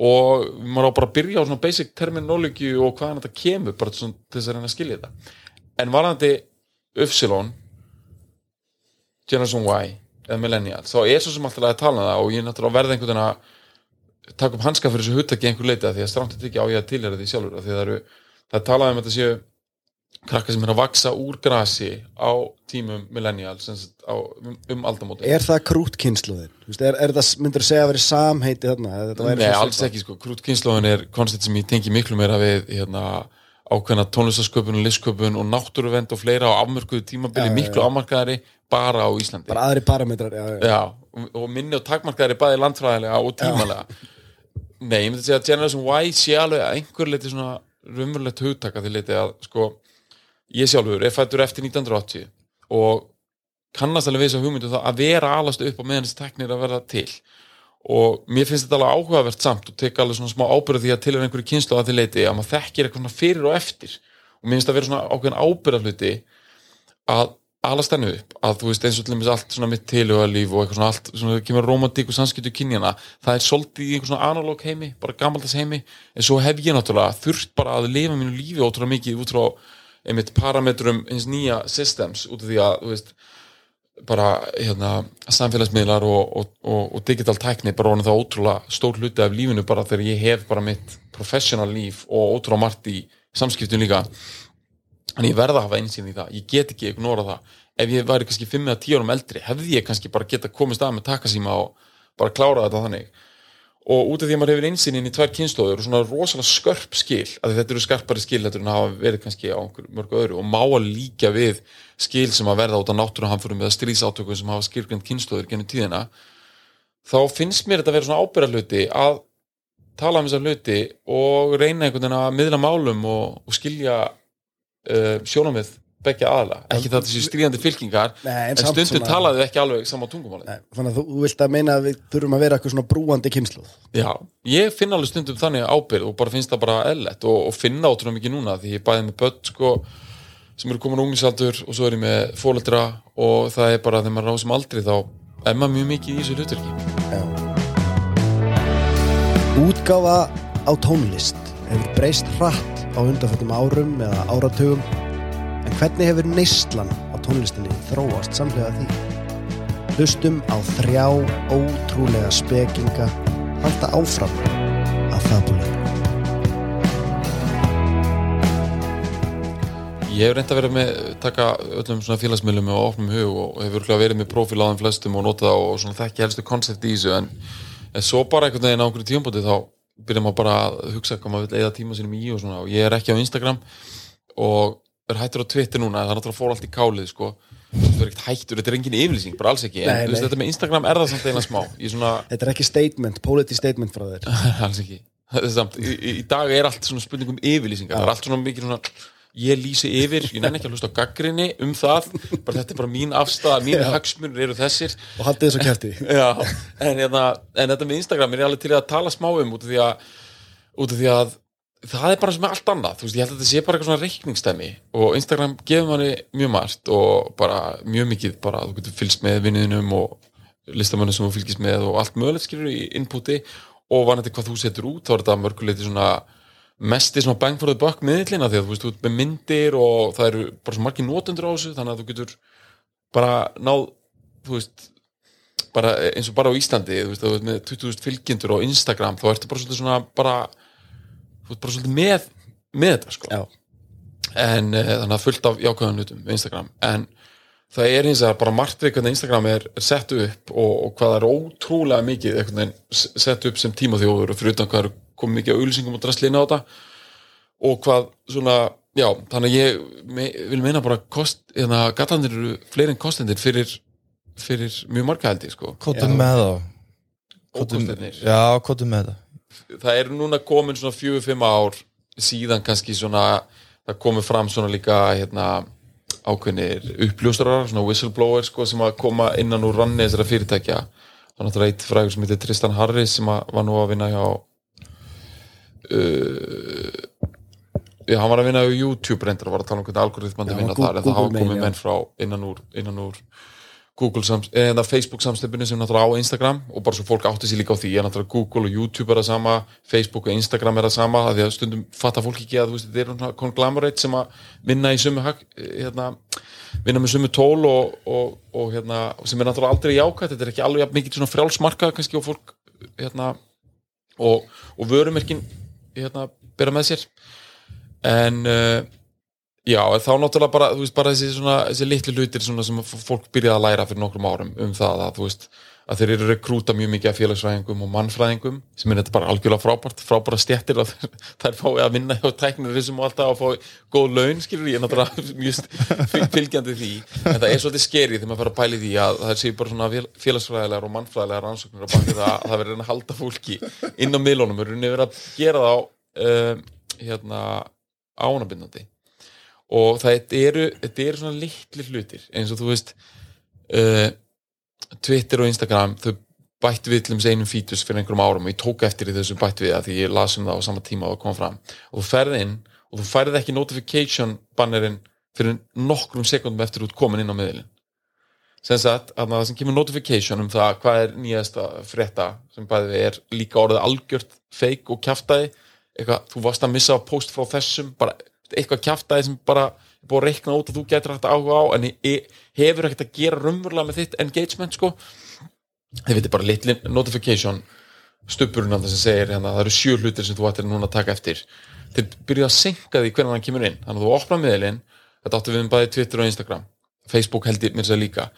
og maður á bara að byrja á svona basic terminology og hvaðan þetta kemur bara til þess að reyna að skilja þetta. En varðandi Upsilon Generation Y eða Millennial, þá er svo sem alltaf að tala um það og ég er náttúrulega að verða einhvern veginn að taka upp hanska fyrir þessu hugtaki einhver leiti af því að strámt þetta ekki á ég að tilhera því sjálfur því að það eru, það er talað um að þetta séu krakka sem er að vaksa úr grasi á tímum Millennial á, um, um aldamóti Er það krútkynsluðin? Er, er það, myndur þú segja að vera samheiti þarna? Nei, alls ekki sko, krút kynnslóðin er koncept sem ég tengi miklu meira við hérna, ákveðna tónlistasköpun og listsköpun og náttúruvend og fleira á afmörkuðu tímabili, já, miklu afmarkaðari bara á Íslandi. Bara aðri parametrar, já, já. Já, og- minni og takmarkaðari bæði landfræðilega og tímalega. Nei, ég myndi segja að Generation Y sé alveg að einhver leiti svona raunverulegt hugtaka því leiti að sko, ég sjálfur er fættur eftir 1980 og kannast alveg við þess að hugmyndu það að vera alast upp á meðan þessi teknir að verða til. Og mér finnst þetta alveg áhugavert samt og tek alveg svona smá ábyrða því að til er einhverju kynslu að því leiti að maður þekkir eitthvað fyrir og eftir. Og mér finnst það vera svona ákveðin ábyrða hluti að alast henni upp að þú veist eins og til dæmis allt svona mitt tilhugalíf og eitthvað svona allt svona það kemur romantík og samskiptu kynjana það er svolítið í einhver svona analóg heimi bara gamaldags heimi en svo hef ég náttúrulega þurft bara að lifa mínu lífi ótrúlega mikið út frá einmitt parametrum hins nýja systems út af því að þú veist bara hérna, samfélagsmiðlar og, og, og, og digital tækni bara orðin það ótrúlega stór hluti af lífinu bara þegar ég hef bara mitt professional líf og ótrúlega margt í samskiptum líka en ég verða að hafa einsýn í það, ég get ekki ignora það. Ef ég væri kannski 5 eða 10 árum eldri hefði ég kannski bara geta komist að með takasíma og bara klára þetta þannig. Og út af því að maður hefur einsinn inn í tvær kynnslóður og svona rosalega skörp skil að þetta eru skarpari skil þetta en hafa verið kannski á mörgu öðru og má að líka við skil sem að verða út af náttúruhamförum eða stríðsátökum sem hafa skilgrind kynnslóður genið tíðina þá finnst mér þetta að vera svona ábyrra hluti að tala um þessa hluti og reyna einhvern veginn að miðla málum og, og skilja uh, sjónamið begja aðla, ekki það þessi stríðandi fylkingar Nei, en en samt stundum svona- talaðu ekki alveg sama tungumáli Nei, þannig að þú, vilt að meina að við þurfum að vera eitthvað svona brúandi kynsluð Já, ég finn alveg stundum þannig ábyrð og bara finnst það bara eðlett og, og finna ótrúlega mikið núna því ég bæði með börn sko sem eru komin unginsaldur og svo er ég með fóleldra og það er bara þegar maður rásum aldrei þá er maður mjög mikið í þessu hlutverki. Útgáfa á tónlist hefur breyst hratt á undanfjöldum árum eða áratugum en hvernig hefur neyslan á tónlistinni þróast samlega því? Hlustum á þrjá ótrúlega spekinga halda áfram að fabulera. Ég hef reynd að vera með taka öllum svona félagsmiðlum og opnum hug og hefur verið með profil á þeim flestum og notað það og svona þekki helstu koncept í þessu en, svo bara einhvern veginn á einhverju tímpoti þá byrjar maður bara að hugsa hvað maður vil eða tíma sinum í og svona og ég er ekki á Instagram og er hættur á Twitter núna það er náttúrulega fór allt í kálið sko. Það er ekkert hættur, þetta er engin yfirlýsing, bara alls ekki en Nei, þú veist, þetta með Instagram er það samt eina smá svona, Þetta er ekki statement, politi statement frá þér. alls ekki. Það er samt, í, í- dag er allt svona spurning um yfirlýsingar, það er allt svona mikið svona ég lýsi yfir, ég nenni ekki að hlusta á gaggrinni um það, bara þetta er bara mín afstæða mín hagsmunir eru þessir. Og haldið þessu kæfti. Já, en, hérna, en þetta með Instagram er ég alveg til að tala smá um út af því að, út af því að það er bara sem er allt annað, þú veist, ég held að þetta sé bara eitthvað svona reikningstæmi og Instagram gefur manni mjög margt og bara mjög mikið bara, þú getur fylgst með vinniðinum og listamönnum sem þú fylgist með og allt mögulegt skilur í inputi. Og vanandi hvað þú setur út, þá er þetta að mörguleiti svona mesti svona bang for the buck miðlina því að þú veist, þú ert með myndir og það eru bara svo margir notendur á þessu þannig að þú getur bara náð, þú veist bara eins og bara á Íslandi þú veist, þú veist með 20.000 fylgjendur á Instagram þá ertu bara svolítið svona bara þú veist bara svolítið með með þetta sko Já. en uh, þannig að fullt af jákvæðan hlutum með Instagram en það er eins og bara margt við hvernig Instagram er, er sett upp og, og hvað er ótrúlega mikið sett upp sem tímaþjóður og fyrir utan hvað er komið mikið á auðlýsingum og drastlina á þetta. Og hvað svona, já, þannig að ég me, vil meina bara kost, hérna, gatandir eru fleiri en kostendir fyrir, fyrir mjög marga held ég sko. Kottum með þá. Kostirnir Já, kottum með það. Það er núna komin svona fjögur, fimm ár síðan kannski svona það komið fram svona líka hérna, ákveðnir uppljóstarar svona whistleblower sko, sem að koma innan úr ranni þessara fyrirtækja. Það er náttúrulega eitt frægur sem heitir Tristan Harris sem að var nú að vinna hjá uh, já, hann var að vinna á YouTube reyndar og var að tala um hvernig algoritmandi vinna Gu- þar en það hafa Google komið já. menn frá innan úr, innan úr Google sams, eða Facebook samstöpunni sem náttúrulega á Instagram og bara svo fólk átti sér líka á því að náttúrulega Google og YouTube er það sama Facebook og Instagram er það sama að því að stundum fattar fólk ekki að þú veist, þetta er svona conglomerate sem að vinna í sumu hag, hérna, vinna með sumu tól og, og, og hérna, sem er náttúrulega aldrei jákvæmt þetta er ekki alveg mikið svona frjálsmarka kannski og fólk hérna, og, og vörumerkin hérna, bera með sér. En uh, Já, þá náttúrulega bara, veist, bara þessi, svona, þessi litlu svona sem fólk byrjaði að læra fyrir nokkrum árum um það að, þú veist, að þeir eru að rekrúta mjög mikið af félagsfræðingum og mannfræðingum sem er þetta bara algjörlega frábært, frábæra stjettir að þær fái að vinna hjá tæknirisum og alltaf að fá góð laun, skilur ég er náttúrulega mjög st- fylgjandi því. En það er svolítið skerið þegar maður fara að pæli því að það séu bara svona fél- félagsfræðilegar og mannfræðilegar rannsóknir að baki það að það verður að halda fólki inn á miðlunum, er verið að gera þá um, hérna ánabindandi. Og það eru, þetta eru svona litli hlutir eins og þú veist uh, Twitter og Instagram þau bættu við til um einum fítus fyrir einhverjum árum og ég tók eftir þessu bættu við að því ég las um það á sama tíma og það kom fram. Og þú ferð inn og þú færið ekki notification bannerinn fyrir nokkrum sekundum eftir út komin inn á miðlinn sem sagt að það sem kemur notification um það hvað er nýjasta frétta sem bæði er líka orðið algjört fake og kjaftaði eitthvað, þú varst að missa post frá þessum bara eitthvað kjaftaði sem bara búið að reikna út að þú getur hægt áhuga á en he- hefur ekkert að gera raunverulega með þitt engagement sko. Þið veitir bara litli notification stupurinn að það sem segir hérna, það eru sjö hlutir sem þú ættir núna að taka eftir. Þeir byrjuðu að senka því hvernig hann kemur inn. Þannig að þú opna miðlinn þetta áttu við um bæði Twitter og Instagram. Facebook held ég mér sér líka.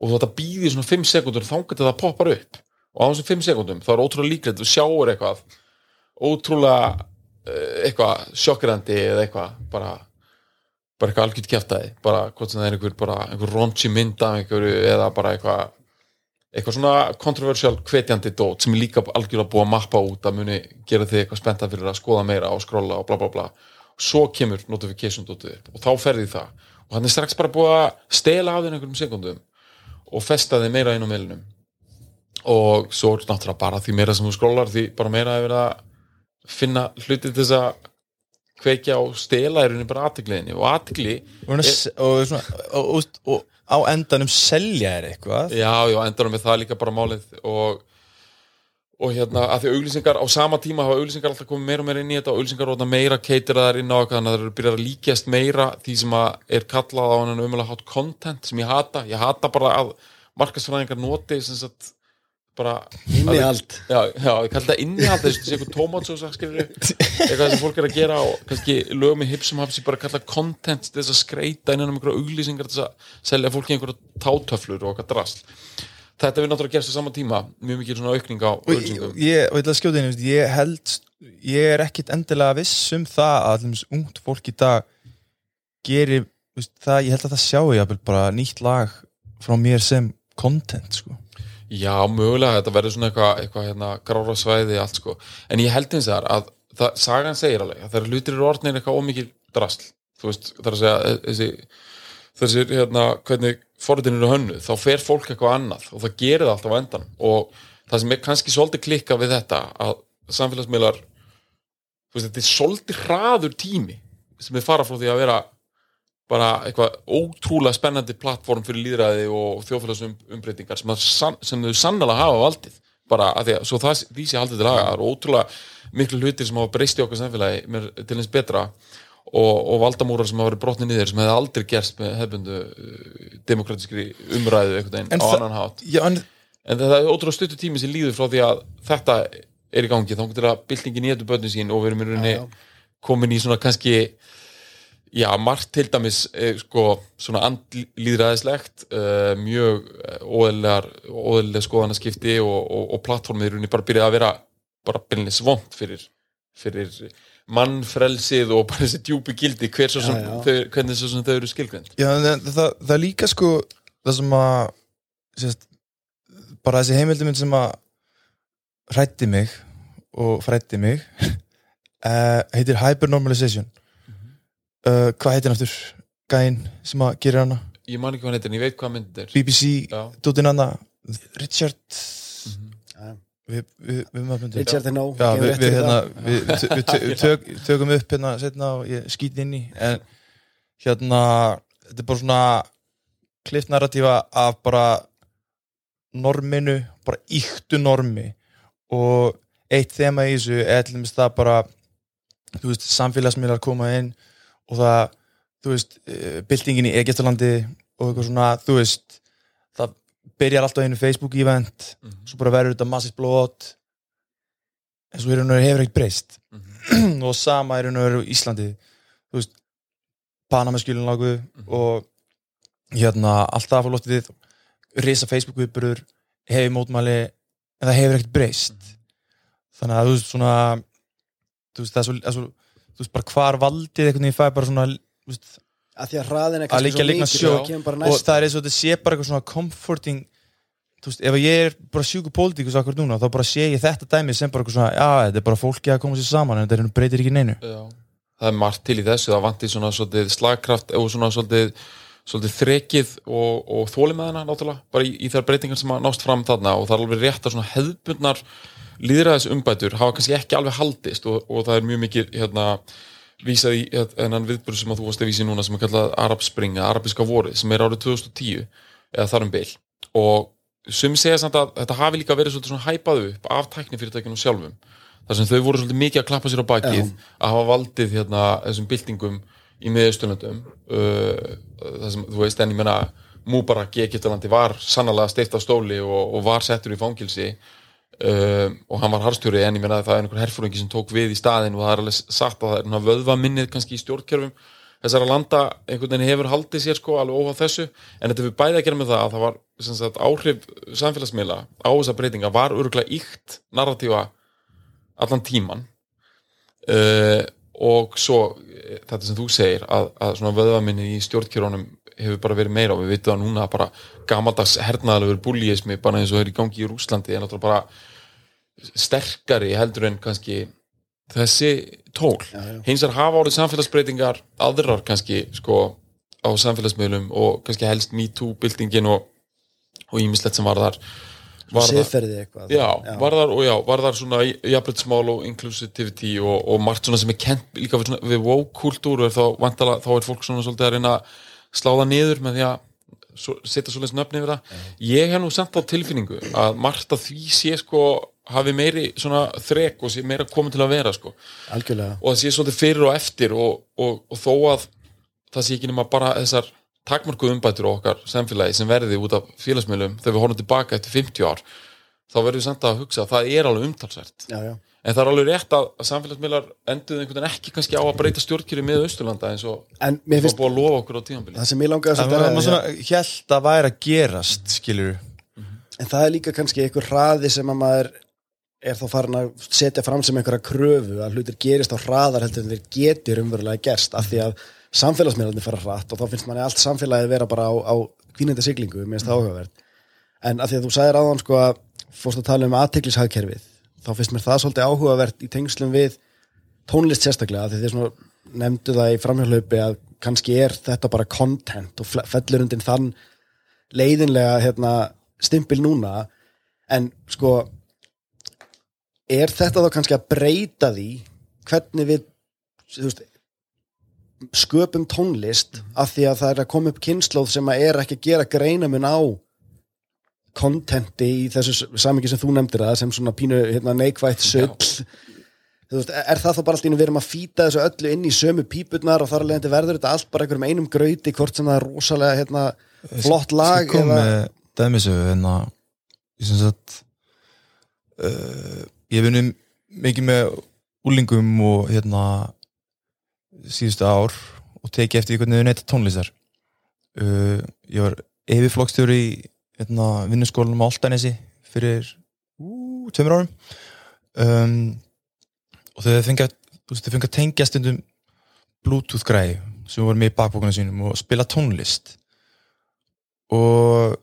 Og þú ætti að býði svona 5 sekundur þangar til það poppar upp. Og á þessum 5 sekundum þá er ótrúlega líklegt þú sjáur eitthvað ótrúlega eh, eitthvað sjokkirandi eða eitthvað bara, bara eitthvað algjört kjæftæði bara hvort sem það er einhver, bara, einhver ronchi mynd af einhverju eða bara eitthvað eitthvað svona kontroversial hvetjandi dót sem er líka algjörlega búið að mappa út að muni gera þig eitthvað spennta fyrir að skoða meira og skrolla og bla bla bla. Svo kemur notification dótið upp og þá ferði það. Og hann er strax bara búið að stela af þér einhverjum sekundum og festa þig meira inn á meilinum og svo er náttúrulega bara því meira sem þú skrólar því bara meira er verið að finna hluti til þess að kveikja og stela er henni bara aðtikliðinni og aðtikli og, og, og, svona, og, og, og á endanum selja er eitthvað. Já, já, endanum er það líka bara málið og og hérna, að því auglýsingar á sama tíma hafa auglýsingar alltaf komið meira og meira inn í þetta og auglýsingar rótna meira keitiraðar inn á eitthvað þannig að það eru byrjað að líkjast meira því sem að er kallað á hann umöðulega hát content sem ég hata, ég hata bara að markasfræðingar noti sem sagt bara Innihald. já, já, ég kalli það innihald þess að sé eitthvað tómatsósa eitthvað sem fólk er að gera og kannski lögum í hipsum hafs ég bara kalla content þess að skreita innan um einhverja auglýsingar þess að selja fólki einhverja tátöflur og okkar drast þetta við náttúrulega gerst á sama tíma mjög mikið svona aukning á auglýsingum. ég, og ég ætla að skjóta einu ég held, ég er ekkit endilega viss um það að ungt fólk í dag gerir það, ég held að það sjáu ég bara nýtt lag frá mér sem content sko Já, mögulega, þetta verður svona eitthvað, eitthvað hérna, grára svæði, allt sko. En ég held eins þar að það, sagan segir alveg að hlutir eru orðnir eitthvað ómikið drasl, þú veist, það er að segja e- þessi, þessi hérna, hvernig forritin eru hönnu, þá fer fólk eitthvað annað og það gerir það alltaf á endan og það sem er kannski svolítið klikka við þetta að samfélagsmiðlar þú veist, þetta er svolítið hraður tími sem er fara frá því að vera bara eitthvað ótrúlega spennandi plattform fyrir líðræði og þjóðfélagsumbreytingar sem, að sann- sem þau sannlega hafa valdið. Bara að því að svo það því sé haldið til laga það eru ótrúlega miklu hlutir sem hafa breyst í okkar samfélagi mér, til eins betra og, og valdamúrar sem hafa verið brotnið niður sem hefði aldrei gerst með hefbundu uh, demokratískri umræðu veginn En á það- annan hátt. Já, en en það er ótrúlega stuttu tími sem líður frá því að þetta er í gangi. Þá getur að byltingin í þetta börnin sín og við erum í rauninni komin í svona kannski já, margt til dæmis eh, sko, svona andlýðræðislegt uh, mjög óðlega óðlega skoðanaskipti og, og, og plattformið í rauninni bara byrjaði að vera bara byrjinlega svont fyrir, fyrir mannfrelsið og bara þessi djúpi gildi hver svo sem, Já, já. Þau, hvernig svo sem þau eru skilgrind Já, það, það, það er líka sko það sem að sérst, bara þessi heimilduminn sem að hrætti mig og frætti mig uh, heitir Hypernormalization uh, hvað heitir hann aftur? Gæinn sem að gera hana? Ég man ekki hvað hann heitir en ég veit hvað myndið er. BBC, Já. dóttin hana Richard. Já. við, við, við, við, við, Richard er nóg Já, gefur við, við, hérna, við, tö- við, tö- tök, tökum upp hérna setna og ég skýt inn í. En hérna þetta er bara svona klift narratífa af bara norminu, bara yktu normi. Og eitt þema í þessu er til dæmis það bara þú veist, samfélagsmiðlar koma inn og það, þú veist eh, byltingin í Egyptalandi og eitthvað svona, þú veist það byrjar alltaf einu Facebook event svo bara verður þetta massist blót en svo hefur ekkert breyst. Og sama er Íslandi. Þú veist Panamaskjölin lágu og hérna alltaf að fá lóttið risa Facebook viðburður hefur mótmæli en það hefur ekkert breyst. Þannig að þú veist svona þú veist það er svo, það er svo þú veist bara hvar valdið einhvern veginn fæ bara svona veist, að því að hraðin er kannski svo mikið og næst það er eins og þetta sé bara eitthvað svona comforting þú veist, ef ég er bara sjúku pólitíkus akkur núna, þá bara sé ég þetta dæmi sem bara eitthvað svona, já, þetta er bara fólki að koma sér saman en þetta er- breytir ekki neinu Já. það er margt til í þessu, það vantir svona svolítið slagkraft og svona svolítið svolítið þrekið og, og þóli með hana náttúrulega, bara í, í þær breytingar sem að nást fram þarna og það er alveg rétt að svona hefðbundnar líðræðis umbætur hafa kannski ekki alveg haldist og, og það er mjög mikið hérna vísað í enn viðbúru sem að þú varst að vísi núna sem er kallað Arab Spring, eða Arabiska vorið sem er árið 2010 eða þar um bil. Og sumi segja samt að þetta hafi líka verið svolítið svona hæpað upp af tæknifyrirtækjunum sjálfum þar sem þau voru svolítið mikið að klappa sér á bakið að hafa valdið hérna þessum byltingum í miðausturlöndum. Uh, það sem þú veist en ég menna Mubarak í Egyptalandi var sannlega steift á stóli og, og var settur í fangilsi uh, og hann var harstjóri en ég menna það er einhver herfóringi sem tók við í staðin og það er alveg sagt að það er vöðva minnið kannski í stjórnkjörfum þessara landa einhvern veginn hefur haldið sér sko alveg óháð þessu. En þetta við bæði að gera með það að það var sagt, áhrif samfélagsmiðla á þessa breytinga var örgulega ykt narratífa allan tíman uh, og svo eh, þetta sem þú segir að, að svona vöðvaminni í stjórnkjörónum hefur bara verið meira og við veitum það núna að bara gamaldags hernaðalegur búlíismi bara eins og er í gangi í Rúslandi en náttúrulega bara sterkari heldur en kannski þessi tól. Já, já. hins er hafa árið samfélagsbreytingar aðrar kannski sko á samfélagsmiðlum og kannski helst MeToo-byltingin og og ímislegt sem var þar Siðferði eitthvað. Já, var þar og já, var þar svona jafnbryttsmál og inclusivity og, og margt svona sem er kent líka við, svona, við woke-kultúru þá, þá er fólk svona svolítið að reyna að slá það niður með því að svo, setja svolítið nöfni yfir það. Ég hef nú samt á tilfinningu að margt að því sé sko hafi meiri svona þrek og sé meira komið til að vera sko. Algjörlega. Og það sé svolítið fyrir og eftir og, og, og þó að það sé ekki nema bara þessar takmarkuð umbætur á okkar samfélagi sem verði út af félagsmiðlum þegar við horfum tilbaka eftir 50 ár þá verðum við samt að hugsa að það er alveg umtalsvært já, já. En það er alveg rétt að að samfélagsmiðlar enduðu einhvern veginn ekki kannski á að breyta stjórnkjöri með Austurlanda eins og það var búið að lofa okkur á tímanbili það sem ég langaði Það að var ræða maður svona held að væri að gerast skilur en það er líka kannski einhver hraði sem að maður er þá farin að setja fram sem einhverja kröfu að hlutir gerist á hraðar heldur en þeir getur umverulega gerst af því að samfélagsmiðlarnir fara hratt og þá finnst manni allt samfélagið vera bara á, á þá finnst mér það svolítið áhugavert í tengslum við tónlist sérstaklega því þið nefndu það í framhjálaupi að kannski er þetta bara content og fe- fellur undir þann leiðinlega hérna, stimpil núna. En sko er þetta þá kannski að breyta því hvernig við veist, sköpum tónlist af því að það er að koma upp kynnslóð sem að er ekki að gera greinamun á kontenti í þessu samingi sem þú nefndir það sem svona pínu hérna, neikvætt sull. Þú veist, er það þá bara allt í einu við erum að fýta þessu öllu inn í sömu pípurnar og þar alveg verður þetta allt bara einhverjum einum grauti hvort sem það er rosalega hérna, flott lag kom eða, með dæmisögu en að ég sem sagt uh, ég vunni mikið með úlingum og hérna síðustu ár og teki eftir því hvernig þau neyta tónlistar uh, ég var yfirflokkstjóri í hérna, vinnuskólanum á Altanesi fyrir ú, tveimur árum. Um, og þau fengið þau að tengja stundum bluetooth græði sem voru með í bakbókunum sínum og spila tónlist. Og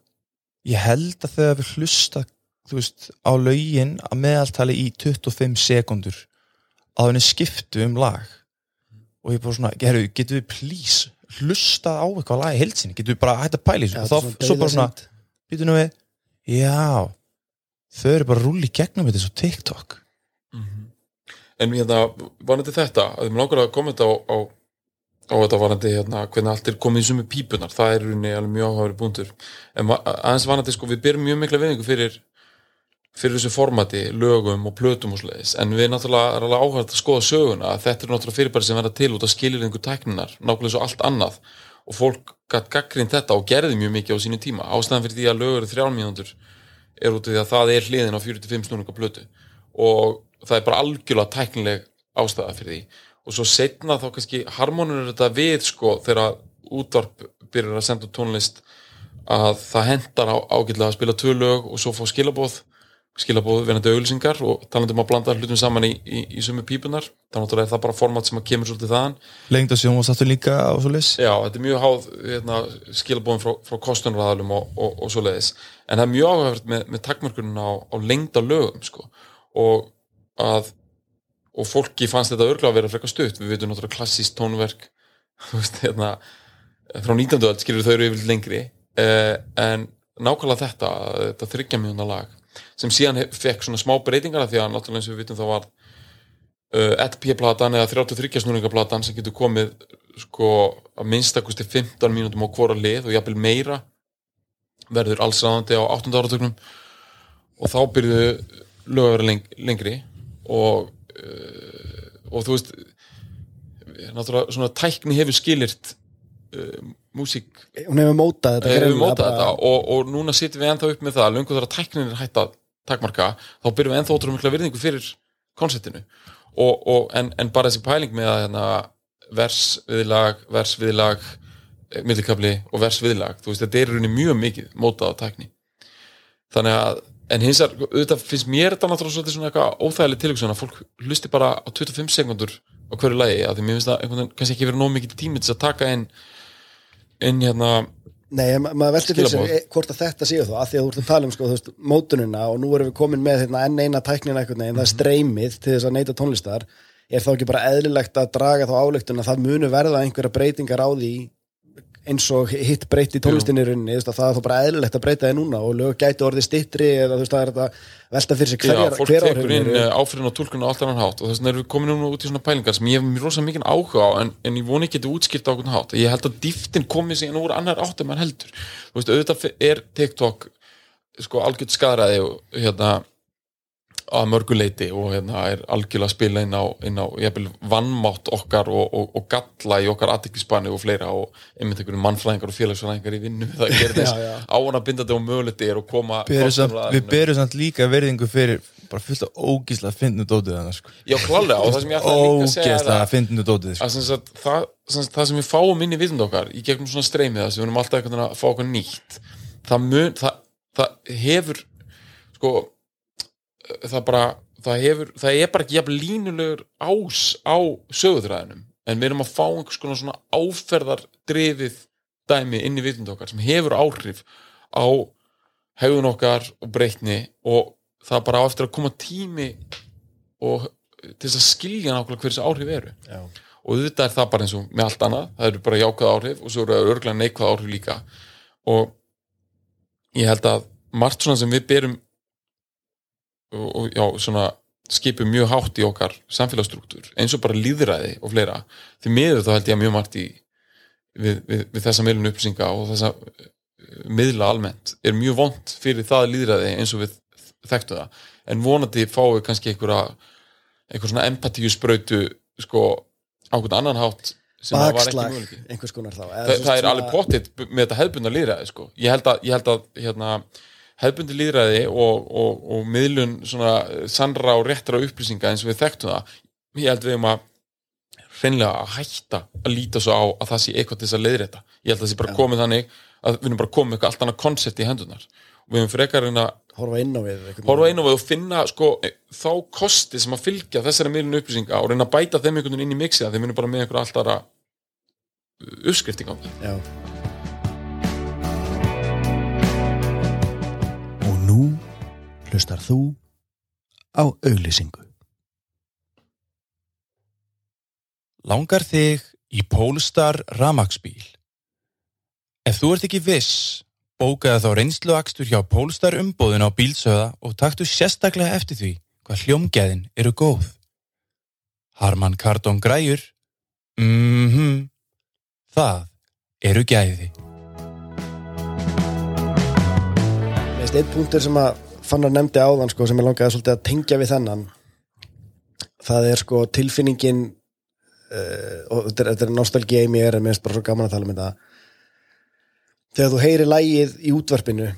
ég held að þegar við hlusta veist, á lögin að meðaltali í 25 sekundur að henni skiptu um lag. Og ég bara svona, herru, getur við please hlusta á eitthvað lag í heilsinni getur við bara hægt að pæla þessu? Og þá svo bara svona, dauðasynd. býtu nú við. Já, þau eru bara í gegnum þetta svo TikTok. En hérna, varandi þetta að þið langar að kommenta á, á, á þetta varandi hérna, hvernig allt er komið í sumu pípunar, það er rauninni alveg mjög áhæfri búndur en aðeins varandi sko, við byrjum mjög mikla viðingu fyrir fyrir þessu formati, lögum og plötum og svoleiðis, en við náttúrulega er alveg áhægt að skoða söguna, að þetta er náttúrulega fyrirbæri sem verða til út af skilirðingu tækninar nákvæmlega svo allt annað og fólk gætt gaggrind þetta og gerði mjög mikið á sínu tíma. Ástæðan fyrir því að lögur er þrjár mínútur er út af því að það er hliðin á 45 snúninga plötu. Og það er bara algjörlega tæknileg ástæða fyrir því. Og svo setna þá kannski harmonur þetta við sko þegar útvarp byrjar að senda tónlist að það hendar á, ágætlega að spila tvö lög og svo fá skilabóð skilabóð verðandi auglýsingar og talandi um að blanda hlutum saman í, í, í sumu pípunar þannig að er það bara format sem að kemur svolítið þaðan lengd og sjónvastáttur líka og svo leys Já, þetta er mjög háð hérna, skilabóðum frá, frá kostunraðalum og, og, og svo leiðis en það er mjög áhægt með, með takmörkunum á, á lengda lögum sko. og að og fólki fannst þetta örglega að vera frekar stutt við veitum náttúrulega klassíst tónverk veist, hérna frá 19. öld skilur þau eru yfir lengri eh, en nákvæmlega þetta þetta þryggja mjögna lag sem síðan fekk svona smá breytingar af því að náttúrulega eins og við vitum þá var uh, 1P-platan eða 33 snúningaplatan sem getur komið sko að minnstakusti 15 mínútum á hvora lið og jafnvel meira verður alls ráðandi á 8. áratögnum og þá byrjuðu lög að vera leng lengri og uh, og þú veist náttúrulega svona tækni hefur skilirt uh, músík hún hefur mótað þetta hefur mótað þetta og, og núna sittum við ennþá upp með það löngu þar að tæknin er hætt að takmarka þá byrjum við ennþá ótrúlega mikla virðingu fyrir konceptinu. Og, og, en, en bara þessi pæling með að hérna, vers viðlag, vers viðlag millikabli og vers viðlag þú veist, þetta er rauninni mjög mikið mótað á tækni. Þannig að en hins vegar, auðvitað finnst mér þetta náttúrulega svona eitthvað óþægileg tilhugsun að fólk hlusti bara á 25 sekundur á hverju lagi, af því mér finnst það einhvern veginn kannski ekki verið nóg mikið tími til að taka inn inn hérna Nei, ma maður veldur fyrir Skilaboð. sér eh, hvort að þetta séu þá, af því að þú ert að tala um sko, þú veist, mótunina og nú erum við komin með hérna, enn eina tæknina einhvern veginn, það er streymið til þess að neyta tónlistar, er þá ekki bara eðlilegt að draga þá álöktun að það munu verða einhverja breytingar á því eins og hitt tónlistinni í veist, að það er þá bara eðlilegt að breyta því núna og lög gæti orðið stittri eða þú veist, það er þetta velta fyrir Já, hverjar, fólk hver tekur inn eru. áfyrin og túlkun og allt annan hátt og þess vegna erum við komin núna út í svona pælingar sem ég hef mér rosa mikið áhuga á en, en ég voni ekki að útskýrt á okkur hátt. Ég held að dýftin komið sig úr annar átt en maður heldur. Þú veist, auðvitað er TikTok sko algjörð skaraði og hérna að mörguleiti og hérna er algjörlega að spila inn á, inn á vannmátt okkar og, og, og galla í okkar aðteklisbani og fleira og einmitt einhverjum mannfræðingar og félagsfræðingar í vinnu það gerir þess Já, já. ána bindandi og möguleiti er að koma við berum samt líka verðingu fyrir bara fullt af ógísla að finna dótið þannig sko. Já, klálega, og það sem ég ætlaði líka að segja ógísla að, að finna dótið sko. að sem sagt, það, sem sagt, það sem við fáum inn í vitund okkar í gegnum svona streymið þess, við erum alltaf að fá okkur nýtt það, mun, það, það hefur sko það bara það, hefur, það er bara ekki jafn línulegur ás á sögutræðinum en við erum að fá einhvers konar svona áferðar drifið dæmi inn í vitund okkar sem hefur áhrif á hegðun okkar og breytni og það bara á eftir að koma tími og til þess að skilja nákvæmlega hver þessi áhrif eru. Já. og þetta er það bara eins og með allt annað. Það eru bara jákvæð áhrif og svo eru örglega neikvæð áhrif líka. Og ég held að margt svona sem við berum og, og já, svona skipum mjög hátt í okkar samfélagsstruktúr eins og bara líðræði og fleira því miður þá held ég að mjög margt í við, við, við þessa miðlun upplýsinga og þessa eh, miðla almennt er mjög vond fyrir það líðræði eins og við þekktu það en vonandi fáum við kannski einhverja einhver svona empatíu sprautu sko á einhvern annan hátt sem það var ekki bakslag, einhvers konar þá Eða það, er alveg pottitt með þetta hefðbundna líðræði sko. ég held að, ég held að hérna, hefðbundi líðræði og, og, og miðlun svona sannra og réttra upplýsinga eins og við þekktum það. Ég held við um að hreinlega að hætta að líta svo á að það sé eitthvað til þess að leiðrétta. Ég held að það sé bara komið þannig að við erum bara komið eitthvað allt annað koncept í hendunar og við erum frekar reyna að horfa inn á við horfa inn á við og finna sko, þá kosti sem að fylgja þessari miðlun upplýsinga og reyna að bæta þeim einhvern veginn inn í mixið að nú hlustar þú á auglýsingu. Langar þig í Polestar ramaksbíl? Ef þú ert ekki viss, bókaðu þá reynsluakstur hjá Polestar umbóðin á bílsöða og taktu sérstaklega eftir því hvað hljómgæðin eru góð. Harman Kardon græjur? Mhm, það eru gæði. Veist, einn punktur sem að fannar nefndi áðan sko, sem ég langaði svolítið að tengja við þennan það er sko tilfinningin uh, og þetta er, er nostalgía í mér en mér finnst bara svo gaman að tala um þetta. Þegar þú heyri lægið í útvarpinu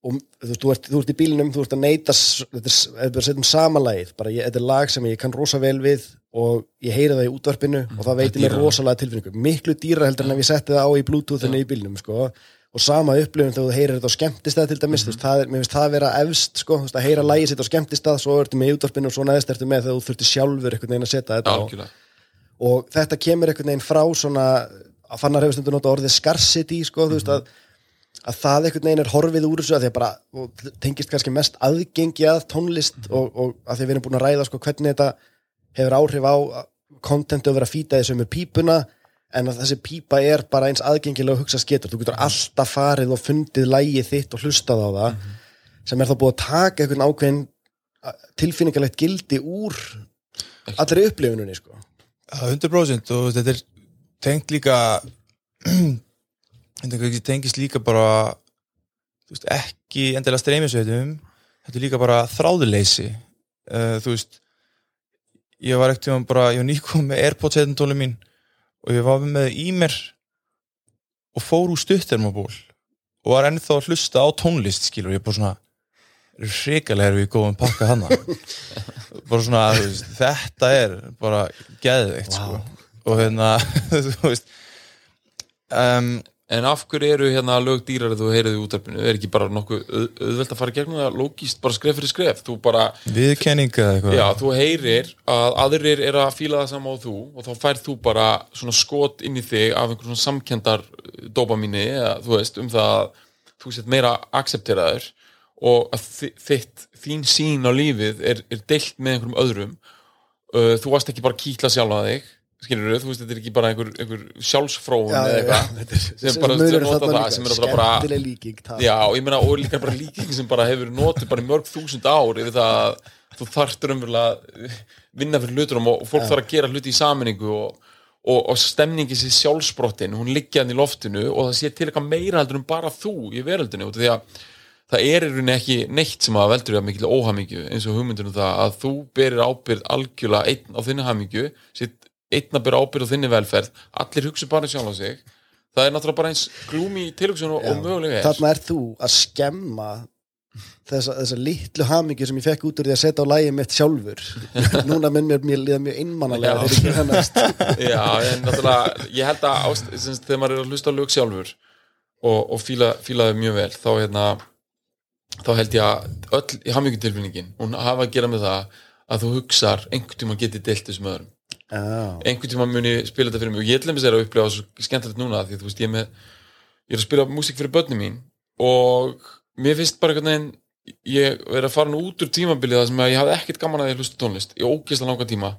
og þú, þú, ert, þú ert í bílinum þú ert að neyta þetta er, er setjum sama lagið bara ég, þetta er lag sem ég kann rosa vel við og ég heyri það í útvarpinu og það veitir mér rosalega tilfinningu. Miklu dýra heldur en ef ég setti það á í bluetoothinu í bílnum sko og sama upplifun þegar þú heyrir þetta á skemmtistað til dæmis, þú veist, það er, mér finnst það að vera efst sko, þú veist, að heyra lægið sitt á skemmtistað svo ertu með í útvarpinu og svo neðst ertu með þegar þú þurftir sjálfur einhvern veginn að setja þetta algjörlega. Og þetta kemur einhvern veginn frá svona að fannar hefur stundur nota orðið scarcity sko, þú veist að, að það einhvern veginn er horfið úr þessu að því að bara og tengist kannski mest aðgengi að tónlist og, og að því við erum búin að ræða sko, hvernig þetta hefur áhrif á kontenti og vera að fýta þessu með pípuna en að þessi pípa er bara eins aðgengilega að hugsa getur, þú getur alltaf farið og fundið lægið þitt og hlustað á það sem er þá búið að taka einhvern ákveðin tilfinningalegt gildi úr allri upplifununni sko. Það er 100% og þetta er tengt líka þetta tengist líka bara veist, ekki endilega streymisveitum. Þetta er líka bara þráðuleysi. Uh, þú veist ég var ekkert um bara, ég var nýkom með Airpods heitintóli mín og ég var með í mér og fór úr stuttermaból og var ennþá að hlusta á tónlist skilur, ég er bara svona hrikalega erum við góðum pakka hana bara svona, veist, þetta er bara geðveikt sko. Og hérna um, En af hverju eru hérna lög dýrar þú heyrið í útarpinu? Er ekki bara nokkuð auð, auðvelt að fara gegnum það lógist bara skref fyrir skref? Þú bara, viðkenninga eitthvað já, þú heyrir að aðrir er að fíla það sama á þú og þá færð þú bara svona skot inn í þig af einhvern svona samkendar dopamíni, eða, þú veist, um það að þú sett meira akcepteraður og að þi- þitt, þín sín á lífið er, er deilt með einhverjum öðrum uh, þú varst ekki bara að kýtla sjálf að þig skilur þú veist, þetta er ekki bara einhver, einhver sjálfsfróun eða eitthvað. Sem bara munurinn nota það líka, sem er náttúrulega bara líking það. Já, og ég meina, og líka bara líking sem bara hefur notið bara mörg þúsund ár yfir það að þú þarftur umverulega að vinna fyrir hlutunum og fólk þarf að gera hluti í saminningu og, og, og stemningi sér sjálfsbrottin, hún liggja hann í loftinu og það sé til eitthvað meira heldur en bara þú í veröldinu, því að það er í rauninni ekki neitt sem að veldur að mikil óhamingju eins og hugmyndunum það að þú berir ábyrð algjörlega einn á þinni hamingju sitt einn að bera ábyrð á þinni velferð allir hugsa bara sjálf á sig. Það er náttúrulega bara eins glúmi tilhugsun og, og mögulega er. Þarna er þú að skemma þessa, þessa litlu hamingju sem ég fekk út úr því að setja á lægi mitt sjálfur. Núna minn mér mér líða mjög einmannalega Já. en náttúrulega, ég held að ást, semst, þegar maður er að hlusta á lög sjálfur og, og fíla, fíla þau mjög vel þá, hérna, þá held ég að öll hamingjutilfinningin, hún hafa að gera með það að þú hugsar einhvern tíma getið deilt þessum öðrum Já, einhvern tíma muni spila þetta fyrir mig. Og ég ætlum þess að upplifa svo skemmtilegt núna því að þú veist ég er með ég er að spila músík fyrir börnum mín og mér finnst bara einhvern veginn ég verið að fara nú út úr tímabilið það sem að ég hafði ekkert gaman að ég hlusta tónlist í ógeðslega langan tíma.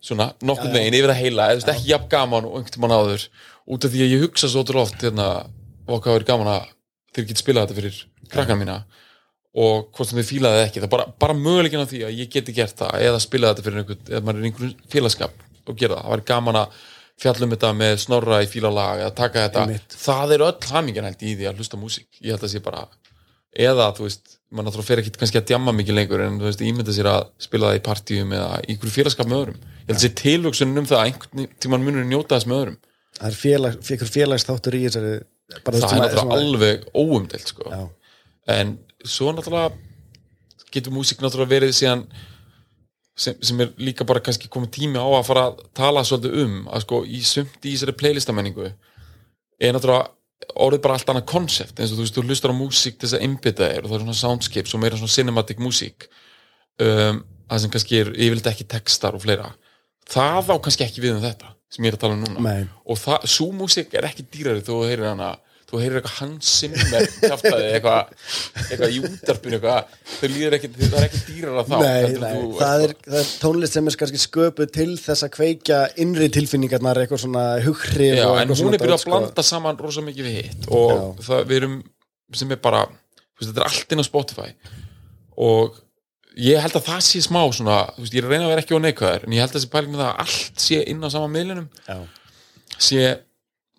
Svona nokkurn veginn yfir að heila eða ekki jafn gaman og einhvern tímann áður. Út af því að ég hugsa svo oft hérna, og hvað verið gaman að þeir geti spilað þetta fyrir krakkan mína og hvort sem þið fílaði ekki það bara, bara möguleikin á því að ég geti gert það eða spila þetta fyrir einhvern, eða maður er einhvern félagskap og gera það, það var gaman að fjallum þetta með snorra í fílalag eða taka þetta, Einmitt. það er öll hamingjan held í því að hlusta músík, ég held að sé bara eða þú veist, maður náttúrulega fer ekki kannski að djamma mikið lengur en þú veist, ímynda sér að spila það í partíum eða í einhverju félagskap með öðrum. Ég held að sé tilvöksunin um það að einhvern tímann munur njóta þess með öðrum. Það er félag, félag, félagsþáttur í þessari það er náttúrulega alveg óumdelt sko. En svo náttúrulega getur músík náttúrulega verið síðan sem, sem er líka bara kannski komið tími á að fara að tala svolítið um að sko í sumt í þessari playlistamenningu er náttúrulega orðið bara allt annað konsept. Eins og þú veist, þú hlustar á músík til þess að einbytta þér og það er svona soundscapes og meira svona cinematic músík um, það sem kannski er yfirleitt ekki textar og fleira. Það á kannski ekki við um þetta sem ég er að tala um núna. Nei. og það, svo músík er ekki dýrari þú heyrir hana þú heyrir eitthvað Hans Zimmer kjaftaði eitthvað, eitthvað í útarpinu eitthvað, þau líður ekki, það er ekki dýrara þá Nei, nei, þú það, er, það er tónlist sem er kannski sköpuð til þess að kveikja innri tilfinningarnar eitthvað svona hughrif Já, en hún er byrjað dót, að blanda saman rosa mikið við hitt og það við erum sem er bara, veist, þetta er allt inn á Spotify. Og ég held að það sé smá svona, þú veist, ég að reyna að vera ekki á neikvæður en ég held að þessi pæling með það að allt sé inn á sama miðlunum sé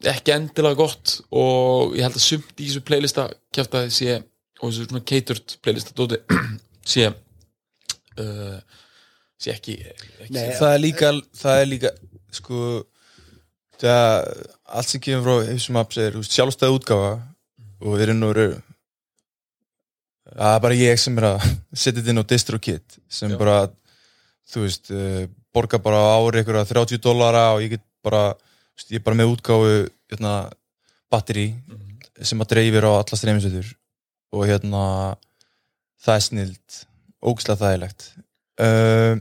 ekki endilega gott og ég held að sumt í þessu playlista kjæftaði sé og þessu svona catered playlista dóti sé uh, sé ekki, ekki Nei, það er líka það er líka sko það, allt sem kemur frá Hipsum Apps er þú veist, sjálfstæð útgáfa og við erum nú veru það er bara ég sem er að setja þetta inn á DistroKit sem Já. bara þú veist, uh, borga bara á ári ykkur 30 dólara og ég get bara ég er bara með útgáfu hérna, batteri sem að dreifir á alla streymisveitur og hérna það er snild ógislega þægilegt. Uh,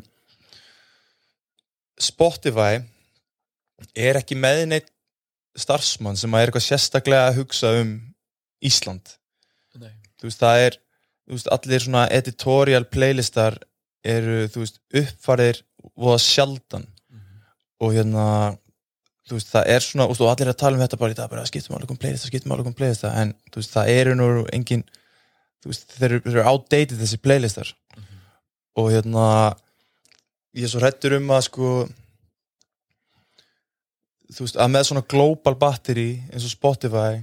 Spotify er ekki með neitt starfsmann sem að er eitthvað sérstaklega að hugsa um Ísland. Nei. þú veist það er veist, allir svona editorial playlistar eru þú veist uppfarðir voða sjaldan. Og hérna þú veist það er svona, og allir er að tala um þetta bara í dag bara skiptum alveg um playlista, skiptum alveg um playlista en þú veist það eru nú engin þú veist þeir eru, outdated þessi playlistar. Og hérna ég er svo hrættur um að sko þú veist að með svona global battery eins og Spotify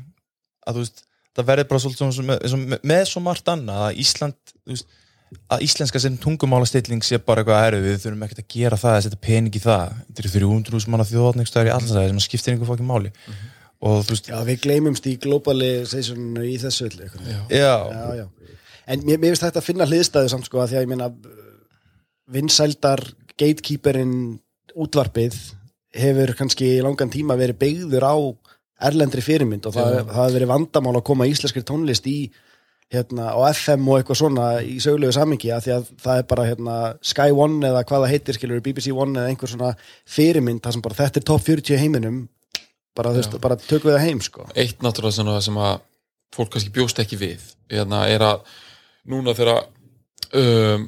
að þú veist það verður bara svolítið með, með svo margt annað að Ísland þú veist, að íslenska sem tungumálastilling sé bara eitthvað erfið, við þurfum ekkert að gera það að setja pening í það, þetta eru 300 manna þjóðatningstæður í allsæði sem skiptir einhver fokkin máli. Og þú veist, Já, við gleymumst í globalisationu í þessu öllu veginn. já, já, já. En mér, mér finnst þetta að finna hliðstæðu samt sko að því að ég meina vinsældar gatekeeperinn útvarpið hefur kannski í langan tíma verið beigður á erlendri fyrirmynd og það, það hefur verið vandamál að koma íslenskri tónlist í hérna, á FM og eitthvað svona í sögulegu samingi að því að það er bara hérna, Sky One eða hvað það heitir skilur, BBC One eða einhver svona fyrirmynd það sem bara þetta er top 40 í heiminum bara, veist, bara tökum við það heim sko. eitt náttúrulega sem, að- sem að fólk kannski bjóst ekki við hérna, er að núna þegar um,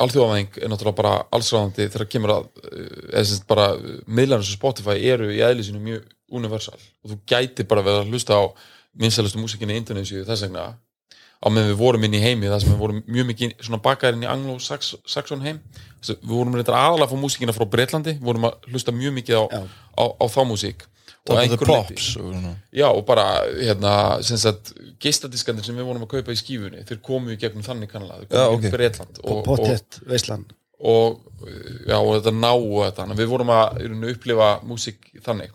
alþjóðavæðing er náttúrulega bara allsráðandi þegar kemur að uh, eða bara miðlarnir sem Spotify eru í eðli sinu mjög universal. Og þú gæti bara verið að hlusta á vinsælustu músikinni í Indonésiu þess vegna á meðan við vorum inn í heimi þar sem við vorum mjög mikið svona bakaðir inn í anglo-saxon heim Þess að við vorum reyndar aðalega að fá músikina frá Bretlandi, við vorum að hlusta mjög mikið á, á, á þá músík og svona. Já, og bara, hérna, geistadiskandir sem við vorum að kaupa í skífunni, þeir komu í gegnum þannig kannala, þeir komu í ok. gegnum Bretland og, Pottet, Veislan og, já, og þetta ná og þetta, við vorum að upplifa músík þannig.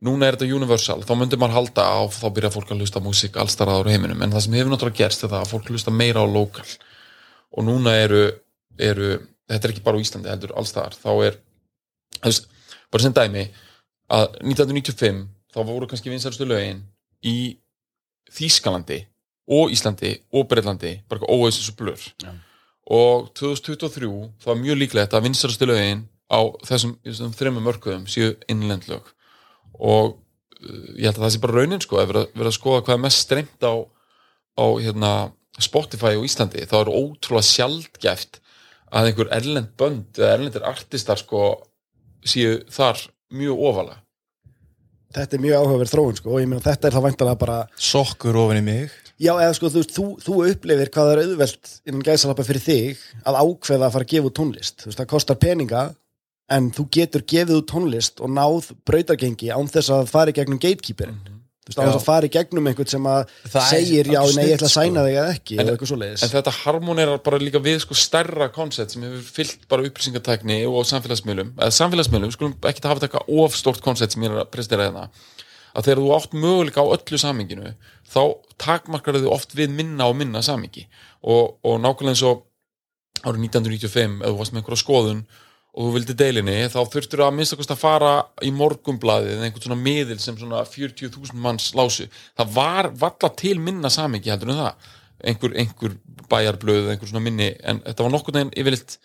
Núna er þetta universal, þá myndum maður halda á, þá byrja fólk að hlusta músík allstaraður heiminum, en það sem hefur náttúrulega gerst er það að fólk hlusta meira á lokal. Og núna eru, eru þetta er ekki bara á Íslandi, heldur allstaðar, þá er, veist, bara sem dæmi, að 1995 þá voru kannski vinsælustu lögin í Þýskalandi og Íslandi og Breitlandi bara eitthvað Oasis og Blur. Já. og 2023 það var mjög líklegt að vinsælustu lögin á þessum, þessum þreymum mörkuðum séu innlendlög og uh, ég held að það sé bara raunin sko að vera, vera að skoða hvað er mest streymt á, á hérna, Spotify og Íslandi þá er ótrúlega sjaldgæft að einhver erlend bönd eða erlendir artistar sko séu þar mjög ofalega Þetta er mjög áhugaverð þróun sko og ég meina þetta er það væntanlega bara Sokkur ofan í mig Já, eða sko, þú, þú, þú upplifir hvað er auðvelt innan gæsalappa fyrir þig að ákveða að fara að gefa út tónlist. Þú veist, það kostar peninga en þú getur gefið út tónlist og náð brautargengi án þess að fara í gegnum gatekeeperin. Þú veist, án þess að fara í gegnum einhvern sem að Það segir, já, nei, ég ætla að sæna þig eða ekki, En- eða eitthvað svoleiðis. En þetta harmonerar bara líka við sko stærra koncept sem hefur fyllt bara upplýsingatækni og samfélagsmiðlum, eða samfélagsmiðlum, skulum ekki hafa þetta eitthvað of stórt koncept sem ég er að prestera hérna, að þegar þú átt möguleika á öllu saminginu, þá takmarkar þau oft við minna og minna samingi og, og nákvæmlega eins og árið 1995, ef þú varst með einhverja skoðun og þú vildi deilinni, þá þurftur að minnst að fara í morgumblaðið eða einhvern svona miðil sem svona 40.000 manns lásu. Það var valla til minna samingi heldur en það. Einhver, einhver bæjarblöð, einhver svona minni, en þetta var nokkur neginn yfirleitt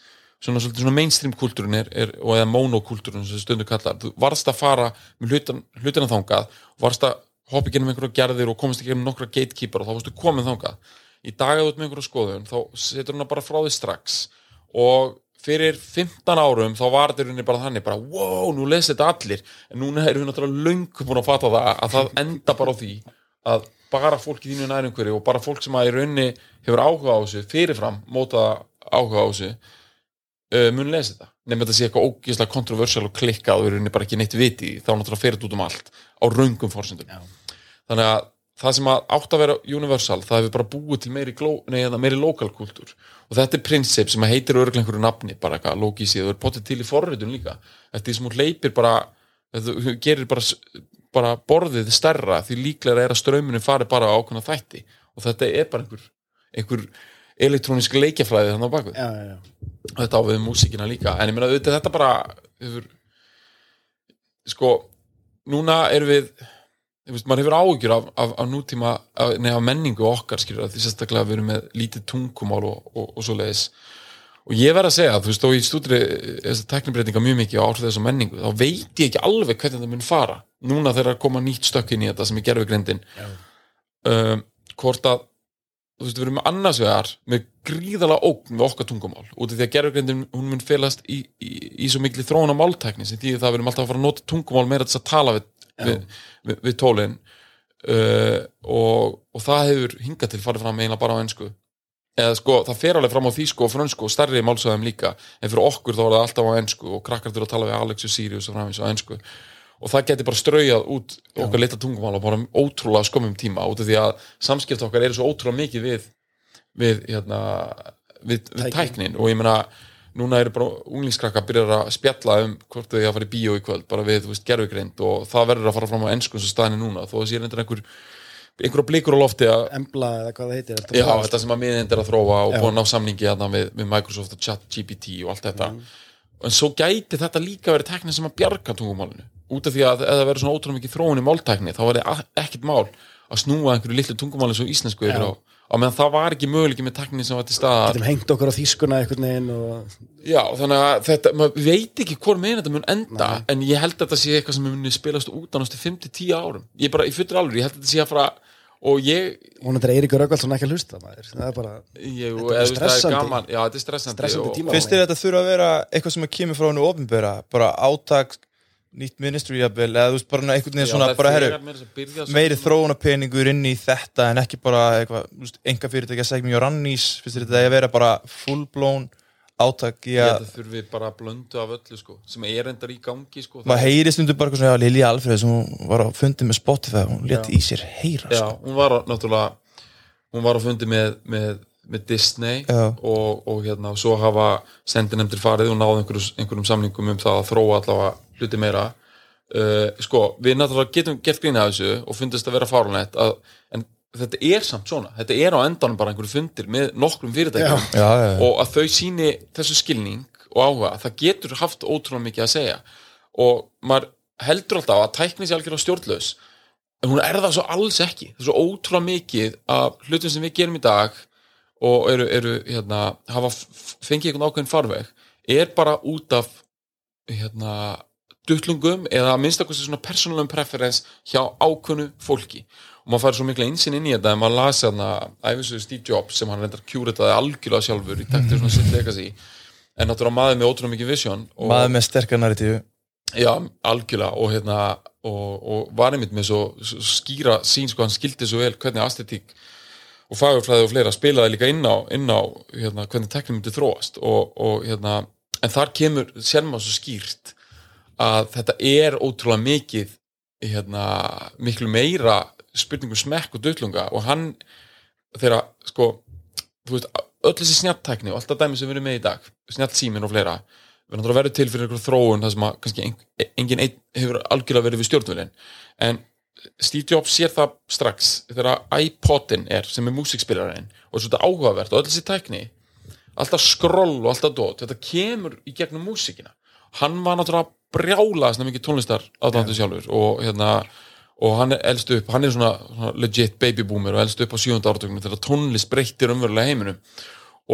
svona, svolítið svona mainstream kultúrin og eða monokultúrin sem stundu kallar. Þú varst að fara með hlutan, hlutina þangað, varst að hoppa gennum einhverja gerðir og komast í gennum nokkra gatekeeper og þá varstu komin þangað. Í dag að þú ert með einhverja skoðun, þá setur hana bara frá því strax og fyrir 15 árum þá var þetta rauninni bara þannig bara wow, nú lesi þetta allir. En núna erum við náttúrulega löngu búin að fatta það að það enda bara á því að bara fólk í þínu nærumhverju og bara fólk sem að í rauninni hefur áhuga á þessu fyrirfram móta áhuga á þessu uh, mun lesi þetta. Nefnir þetta sé eitthvað ógeðslega kontroversial og klikkað og í rauninni bara ekki neitt viti þá náttúrulega fer þetta út um allt á raungum forsendum. Já. þannig að það sem átt að vera universal það hefur bara búið til meiri, gló, nei, eða meiri lokal kultúr og þetta er prinsip sem heitir örglega einhverju nafni bara eitthvað logísið og er potið til í forritun líka. Eftir því sem hún leipir bara þú gerir bara, bara borðið stærra því líklega er að strömminu fari bara á ákveðna þætti. Og þetta er bara einhver, einhver elektrónisk leikjafræði þannig á bakvið Já, já, já. og þetta á við músíkina líka. En ég meina auðvitað þetta bara hefur, sko núna erum við veist, maður hefur áhyggjur af, af, af nútíma af, nei, af menningu okkar skilur því sérstaklega við erum með lítið tungumál og, og, og svo leiðis og ég verð að segja, þú veist, og ég stúdri þessar teknibreitinga mjög mikið á áhrif þess að menningu þá veit ég ekki alveg hvernig það mun fara núna þegar að koma nýtt stökk inn í þetta sem er gerfugrindin um, hvort að þú veist, við erum annars vegar með gríðalega ógn við okkar tungumál út af því að gerfugrindin, hún mun felast í, í, í svo mikli þróun á máltækni sem því það við erum alltaf að fara að nota tungumál meira þess að tala við, við, við, við tólin. Uh, og, og það hefur hingað til farið fram eiginlega bara á ennsku eða sko, það fer alveg fram á þýsku og frönsku og stærri málsöðum líka. En fyrir okkur þá er það alltaf á ennsku og krakkar þurfa að tala við Alex og Sirius og framins á ennsku og það geti bara straujað út okkar litla tungumál og bara ótrúlega skömmum tíma út af því að samskipt okkar eru svo ótrúlega mikið við við, hérna, við, við Tæknin. og ég meina núna eru bara unglingskrakka að byrja að spjalla um hvort þau að fara í bíó í kvöld bara við, gerfugreind og það verður að fara fram á ennsku eins og staðinni núna þó að sé reyndar einhver einhverja blikur á lofti að Embla eða hvað það heitir Já, þetta sem að miðind er að þróa og búin ná samningi þarna við, við Microsoft og ChatGPT og allt þetta. En svo gæti þetta líka verið tekni sem að bjarga tungumálinu út af því að ef það verður svona ótrúlega mikið þróun í máltækni þá er það ekkert mál að snúa einhverju litlu tungumáli svo íslensku yfir á, á meðan það var ekki möguleiki með tekni sem var til staðar Getum hengt okkur á þýskuna einhvern veginn og Já, þannig að þetta, maður veit ekki hvort meginn þetta mun enda, en ég held að þetta sé eitthvað sem mun spilast út á næstu 5-10 árum ég er bara, ég fyrir alveg, ég held að þetta sé að fara og ég, hún er Eiríkur Röggvaldsson ekki að hlusta maður. það er bara, ég Þetta er er stressandi. gaman, já, þetta er stressandi, Stressandi og. Finnst þér þetta þurfa að vera eitthvað sem að kemur frá hennu ofinbera, bara átak nýtt ministry jafnvel, eða þú veist bara einhvern veginn svona, bara herru meiri þróunapeningur inn í þetta en ekki bara eitthvað, þú veist, enga fyrirtæki að segja mjög rannís, finnst þetta að vera bara full blown átak í ég að að þurfi bara að blöndu af öllu sko, sem er endar í gangi sko, maður heyri stundum bara eitthvað svona, já, Lilja Alfreð sem var á fundi með Spotify, hún leti í sér heyra, Já, sko. hún var á- náttúrulega hún var á fundi með, með, með Disney og, og hérna og svo hafa sendinemndir farið og náðu einhverjum, einhverjum samlingum um það að þróa allavega hluti meira. Uh, sko, við náttúrulega getum gert grína af þessu og fundist að vera fárunett að, en þetta er samt svona. Þetta er á endanum bara einhverju fundir með nokkrum fyrirtækjum. Já, já, já. og að þau síni þessu skilning og áhuga, það getur haft ótrúlega mikið að segja. Og maður heldur alltaf að tækni sér algjörlega stjórnlaus. En hún er það svo alls ekki. Það er svo ótrúlega mikið af hlutum sem við gerum í dag og eru, eru hérna, hafa fengið einhvern ákveðin farveg er bara út af hérna, duttlungum eða að minnstakosti svona persónulegum preference hjá ákveðnu fólki. Og maður færi svo mikla einsinn inn í þetta en maður lasi hérna æfisöðu Steve Jobs sem hann reyndar kjúritaði algjörlega sjálfur í taktir svona sitt legacy. En náttúrulega maður með ótrúlega mikið vision maður með sterkar narratífu. Já, algjörlega. Og hérna og, og var einmitt með svo, svo skýra sín sko, hann skildi svo vel hvernig aesthetík og fagurfræði og fleira spilaði líka inn á, inn á hérna, hvernig teknum myndi þróast. Og, og hérna, en þar kemur sér maður svo skýrt að þetta er ótrúlega mikið hérna, miklu meira spurningu smekk og dötlunga og hann þegar sko veist, öll þessi snjalltækni og alltaf dæmi sem við erum með í dag, snjallsímin og fleira við náttúrulega verið til fyrir einhver þróun það sem að kannski ein, engin einn hefur algjörlega verið við stjórnvölin en Steve Jobs sér það strax þegar iPodin er sem er músikspilarinn og þetta áhugavert og öll þessi tækni alltaf skroll og alltaf dót þetta kemur í gegnum músikina. Hann var náttúrulega brjálaðast mikið tónlistar aðdándu sjálfur og hérna og hann er elst upp, hann er svona, svona legit baby boomer og elst upp á sjönda áratögnum þegar tónlist breyttir umverulega heiminum.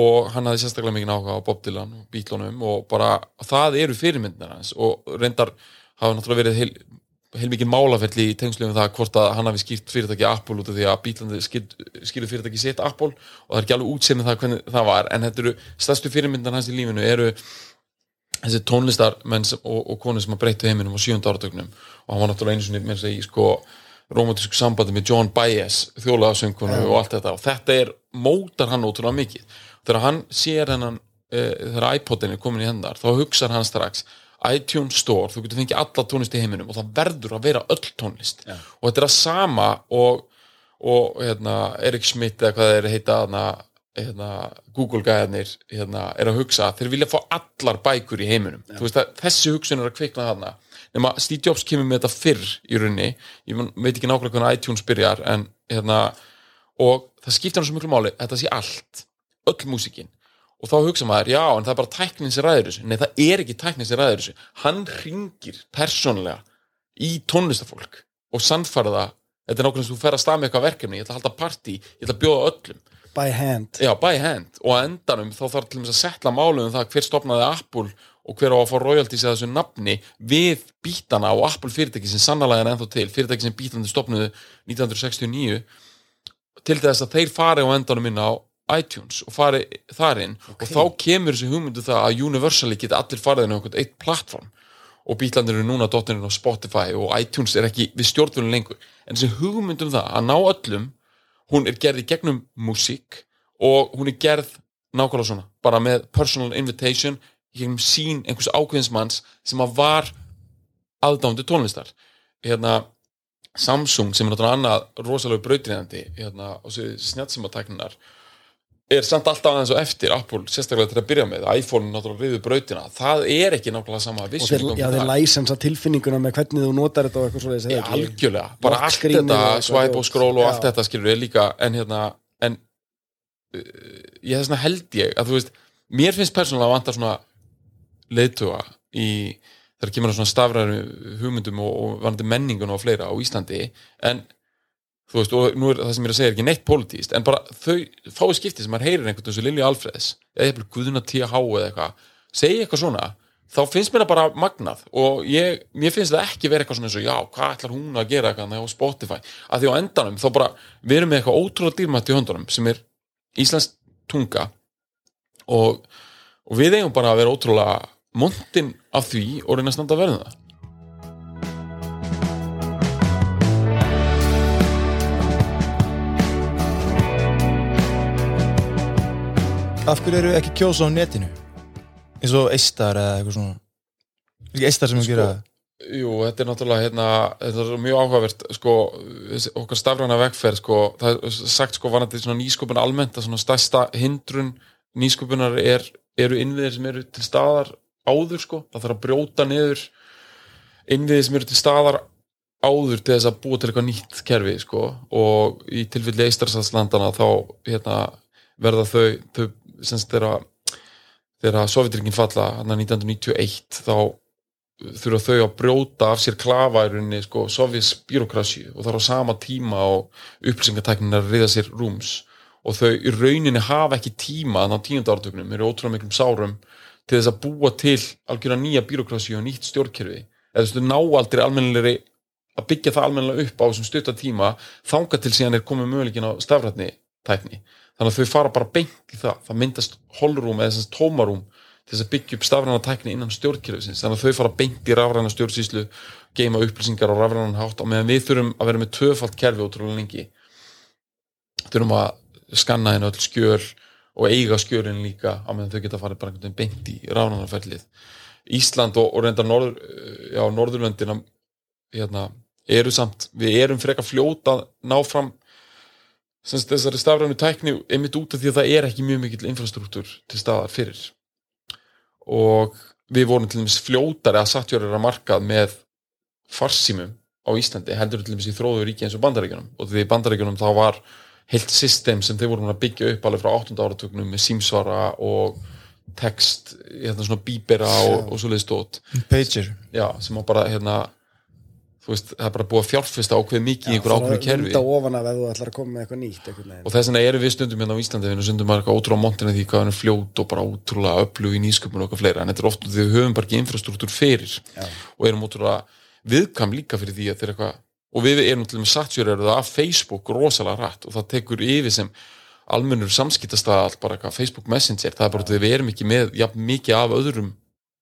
Og hann hafði sérstaklega mikið áhuga á Bob Dylan og Beatlunum og bara það eru fyrirmyndir hans og reyndar hafa náttúrulega verið heil, heil mikið málafelli í tengslu um það hvort að hann hafi skýrt fyrirtæki Apple út af því að Beatlandi skýrðu fyrirtæki sitt Apple og það er ekki alveg útsemið það hvernig það var. En þetta eru stærstu fyrirmyndir hans í lífinu eru þessi tónlistarmenn og, og konur sem að breyta heiminum á sjönda áratögnum og hann var náttúrulega einu sinni með þess að í sko romantísku sambandi með John Baez þjólaðasöngunu og allt þetta. Og þetta er, mótar hann ótrúlega mikið. Þegar hann sér hennan uh, þegar iPodin er komin í hendar þá hugsar hann strax iTunes Store, þú getur fengið alla tónlist í heiminum og það verður að vera öll tónlist. Já. og þetta er að sama og, og hérna, Erik Schmidt eða hvað þeir heita hana, hérna, Google gæðarnir hérna, er að hugsa, þeir vilja fá allar bækur í heiminum, veist að þessi hugsun er að kvikna hana nema Steve Jobs kemur með þetta fyrr í runni ég veit ekki nákvæmlega hvernig iTunes byrjar en hérna og það skiptir hann svo miklu máli, þetta sé allt öll músikin og þá hugsa maður, já, en það er bara tæknin sem ræður þessu. Nei, það er ekki tæknin sem ræður þessu. Hann ringir persónlega í tónlistafólk og sannfæra það þetta er nákvæmlega sem þú fer að stað með eitthvað verkefni ég ætla að halda partí, ég ætla að bjóða öllum by hand. Já, by hand. Og endanum þá þarf til að setla málum um það hver stopnaði Apple og hver á að fá royalties eða þessu nafni við bítana og Apple fyrirtæki sem sannlega er ennþá til, fyrirtæki sem bítandi stopnuðu 1969 til þess að þeir fari á endanum inn á iTunes og fari þar inn og þá kemur þessi hugmyndu það að Universally geti allir farið inn á einhvern eitt plattform og bítlandir eru núna dottinir á Spotify og iTunes er ekki við stjórnvölinn lengur. En þessi hugmyndum það að ná öllum hún er gerð í gegnum músík og hún er gerð nákvæmlega svona, bara með personal invitation í gegnum sín einhvers ákveðinsmanns sem að var aðdándu tónlistar. Hérna Samsung sem er náttúrulega annað rosalega brautriðandi hérna, og svo snjáttsimatakninar er samt alltaf aðeins og eftir Apple, sérstaklega til að byrja með. iPhone náttúrulega riðu brautina, það er ekki nákvæmlega sama og þeir, gangi já, þar. þeir læsensa tilfinninguna með hvernig þú notar þetta og eitthvað svo Já, algjörlega, bara allt þetta swipe og skról og allt þetta skilur við líka en hérna en uh, ég þess vegna held ég að þú veist mér finnst persónulega að vanta svona leiðtuga í þegar kemur að svona stafræru hugmyndum og, og varandi menningun og fleira á Íslandi en þú veist, og nú er það sem ég er að segja ekki neitt pólitíst, en bara þau fái skipti sem maður heyrir einhvern veginn svo Lilju Alfreðs eða eitthvað Guðuna T.H. eða eitthvað segja eitthvað svona, þá finnst mér það bara magnað og ég, mér finnst það ekki vera eitthvað svona eins og já, hvað ætlar hún að gera eitthvað á Spotify, að því á endanum þá bara, við erum með eitthvað ótrúlega dýrmætt í höndunum sem er Íslands tunga og, og við eigum bara að vera ótrúlega montin af því og reyna að standa að Af hverju eru ekki kjósa á netinu? eins og eistar eða eitthvað svona eistar sem Sko, gera Jú, þetta er náttúrulega hérna, þetta er mjög áhugavert sko, okkar stafræna vegferð sko, það er sagt sko vanandi svona nýsköpun almennt að svona stærsta hindrun nýsköpunar er, eru innviðir sem eru til staðar áður sko, það þarf að brjóta niður innviðir sem eru til staðar áður til þess að búa til eitthvað nýtt kerfi sko og í tilfelli eistarsatslandana þá hérna, verða þau, þau þegar Sovjetryggin falla hann 1991 þá þurfa þau að brjóta af sér rauninni sko, sovjets byrokrasju og það er á sama tíma og upplýsingatæknin er að riða sér rúms. Og þau í rauninni hafa ekki tíma þannig á tíunda áratögnum, eru ótrúlega miklum sárum til þess að búa til algjörða nýja byrokrasju og nýtt stjórnkerfi. Eða þú ná aldrei almennilegri að byggja það almennilega upp á þessum stutta tíma þanga til síðan er komið möguleikin á stafrætni tækni þannig að þau fara bara beint í það. Það myndast holrúm eða tómarúm til þess að byggja upp stafræna tækni innan stjórnkerfisins. Þannig að þau fara beint í rafræna stjórnsýslu geima upplýsingar á rafrænan hátt og meðan við þurfum að vera með tvöfalt kerfi ótrúlega lengi. Þurfum að skanna henni öll skjöl og eiga skjölin líka á meðan þau geta farið bara einhvern veginn beint í rafrænarferlið Ísland og, og reynda norður, já, Norðurlöndina hérna, eru samt við erum frekar fljóta að semst, þessari stafrænu tækni einmitt út af því að það er ekki mjög mikill infrastruktúr til staðar fyrir. Og við vorum til dæmis fljótari að sattjóra markað með farsímum á Íslandi heldur til dæmis í þróðu ríki eins og bandaríkjunum. Og því í bandaríkjunum þá var heilt system sem þeir voru að byggja upp alveg frá 8. áratögnum með símsvara og text, hérna svona bíbera og, og svo leiði stótt pager. Já, sem á bara hérna þú veist, það er bara búið að fjárfesta ákveð mikið í einhver ákveðu kerfi. að og þess vegna erum við stundum hérna á Íslandi við stundum bara eitthvað ótrúlega montinu því hvað hann er fljót og bara ótrúlega öflug í nýsköpun og eitthvað fleira. En þetta er oft því við höfum bara ekki infrastruktúr fyrir Já. og erum ótrúlega viðkam líka fyrir því að þeir eitthvað og við erum til og með satsjörður af Facebook rosalega rætt og það tekur yfir sem almennur samskiptastað bara eitthvað. Facebook Messenger það er bara því að við erum ekki með jafn mikið af öðrum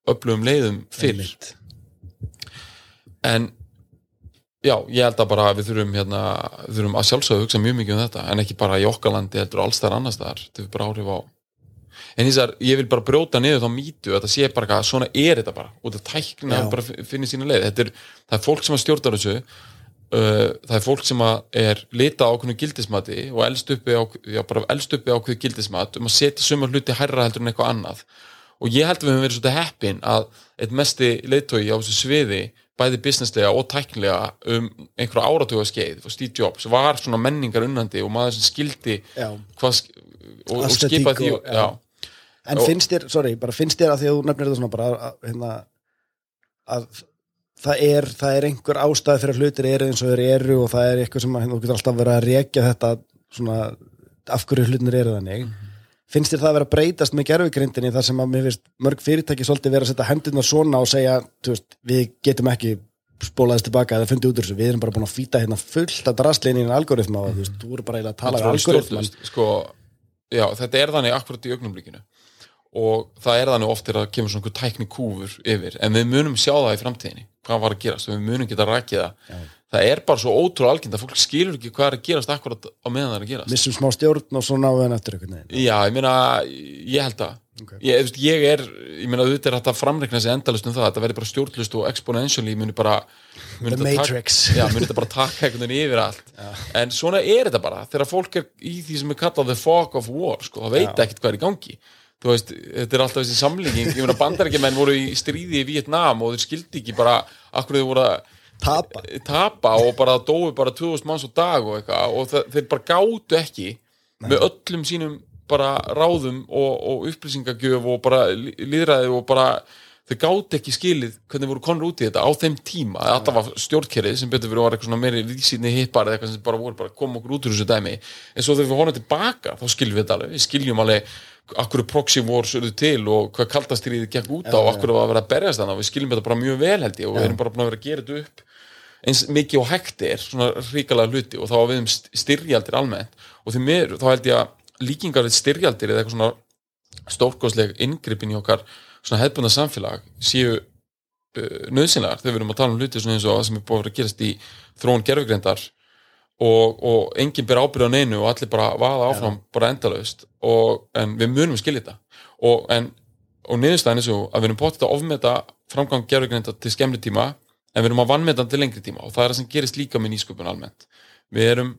öflugum leiðum fyrir. En já, ég held að bara við þurfum hérna, við þurfum að sjálfsögðu hugsa mjög mikið um þetta en ekki bara í okkar landi heldur alls þar annars þar, þetta er bara áhrif á en vegar, ég vil bara brjóta niður þá mýtu þetta sé bara eitthvað, svona er þetta bara. Og þetta tækna bara fi- finnir sína leið. Er, það er fólk sem að stjórnar þessu uh, það er fólk sem að er lita á ákveðnu gildismati og elst uppi á, já, bara elst uppi á ákveðu gildismat um að setja sumar hluti hærra heldur en eitthvað annað. Og ég held að við höfum verið svolítið heppin að eitt mesti leiðtói á þessu sviði bæði businesslega og tæknilega um einhverja áratuga skeið og Steve Jobs var svona menningar unnandi og maður sem skildi hvað og, og Aesthetic skipa því og- já. já. En Og- finnst þér, sorry, bara finnst þér að því að þú nefnir þetta svona bara að, hérna, að það er, það er einhver ástæð fyrir að hlutir eru eins og þeir eru og það er eitthvað sem að, hérna, þú getur alltaf verið að rekja þetta svona af hverju hlutinir eru þannig finnst þér það að vera að breytast með gerfugrindinni þar sem að mér finnst mörg fyrirtæki svolítið vera að setja hendurna svona og segja veist, við getum ekki spólaðist tilbaka eða fundið út úr þessu, við erum bara búin að fýta hérna fullt að drastlinni í algoritma og þú veist, þú eru bara eiginlega að tala algoritman stjórnlaust, sko, já, þetta er þannig akkurat í augnumlíkinu og það er þannig oft þegar það kemur svona tækni kúfur yfir, en við munum sjá það í framtíðinni hvað var að gerast. Og við munum geta rakið það það er bara svo ótrúlega algjönd að fólk skilur ekki hvað er að gerast akkurat á meðan það er að gerast. Missum smá stjórn og svo náðu en eftir einhvern veginn. Já, ég meina, ég held að. Ok. ég, veist, ég er, ég meina auðvitað er hægt að framreikna sig endalust um það, þetta verði bara stjórnlust og exponentially muni bara muni The þetta Matrix. Já, muni þetta bara taka einhvern veginn yfir allt. En svona er þetta bara, þegar fólk er í því sem er kallað the fog of war sko, það veit ekkert hvað er í gangi. Þú veist, þetta er alltaf þessi samlíking ég meina bandarækjumenn voru í stríði í Vietnam og þeir skildi ekki bara akkur þeir voru að tapa. Tapa og bara dói bara 2000 manns á dag og eitthvað og það, þeir bara gátu ekki með öllum sínum bara ráðum og, og upplýsingagjöf og bara lí- lýðræði og bara þau gáti ekki skilið hvernig voru konur út í þetta á þeim tíma. Þetta var stjórnkerið sem betur fyrir var eitthvað svona meiri vísýtni hippar eða eitthvað sem bara voru bara að koma okkur út úr þessu dæmi. En svo þegar við horfum tilbaka þá skiljum við þetta alveg. Við skiljum alveg akkur proxy wars urðu til og hvað kaldastriðið gekk út á og akkur var að vera að berjast þannig við skiljum þetta bara mjög vel held ég og við erum bara að vera að gera þetta upp eins mikið og hægt er svona ríkalega hluti og þá við um styrjaldir almennt. Og því mér, þá held ég að líkingar styrjaldir eða eitthvað svona stórkosleg inngripin í okkar svona hefðbunda samfélag séu uh, nöðsynlegar þegar við erum að tala um hluti svona eins og það sem er búin að gerast í þróun gerfugrindar og, og enginn ber ábyrð á neinu og allir bara vaða áfram bara endalaust og, en við munum skilja þetta. Og, og niðurstæðin er svo að við erum potið að ofmeta framgang gerfugrinda til skemmri tíma en við erum að vannmeta til lengri tíma. Og það er það sem gerist líka með nýsköpun almennt. Við erum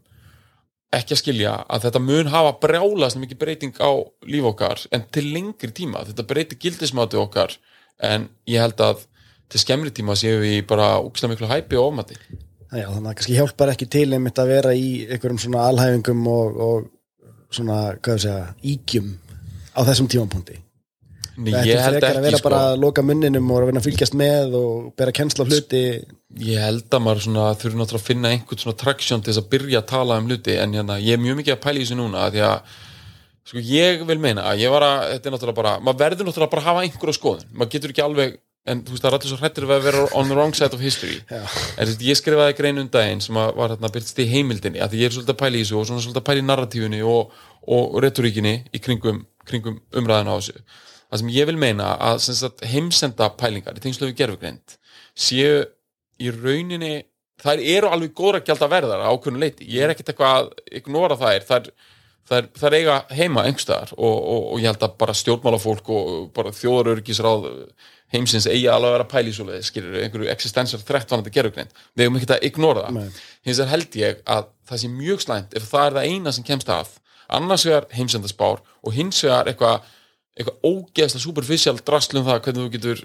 ekki að skilja að þetta mun hafa brjálast mikið breyting á líf okkar en til lengri tíma, þetta breytir gildismáti okkar en ég held að til skemmri tíma séum við bara úkslega miklu hæpi og ofmati Já, þannig að kannski hjálpar ekki til einmitt að vera í einhverjum svona alhæfingum og, og svona, hvað ég segja, ígjum á þessum tímapunkti. Nei, Þetta ég held frekar að ekki vera sko bara að loka munninum og að vinna að fylgjast með og bera kennsla hluti. ég held að maður svona þurfi náttúrulega að finna einhvern svona traksjón til þess að byrja að tala um hluti en hérna, ég er mjög mikið að pæla í þessu núna af því að sko, ég vil meina að ég var að, þetta er náttúrulega bara maður verður náttúrulega bara að hafa einhverja skoðun maður getur ekki alveg, en þú veist það er allir svo hrættir við að vera on the wrong side of history. En þú veist, ég skrifaði grein um daginn sem að var hérna byrjast í heimildinni af því ég er svolítið að pæla í þessu og svona svolítið að pæla í narratífunni og, og retoríkinni í kringum, kringum umræðina á þessu. Það sem ég vil meina að sagt, heimsenda pælingar í tengslu við gerfugreind séu í rauninni þær eru alveg góðra gjald að verða á ákveðnu leiti, ég er ekkert eitthvað að ignora þær, þær, þær, þær eiga heima einhverstaðar og, og, og ég held að bara stjórnmálafólk og bara þjóðarörgisráð heimsins eigi alveg að vera leið, skilur einhverju existential threat vanandi gerfugreind við eigum ekki að ignora það. Hins vegar held ég að það sé mjög slæmt ef það er það eina sem kemst af annars vegar heimsendaspár og hins vegar eitthvað eitthvað ógeðslega superficial drastlum það hvernig þú getur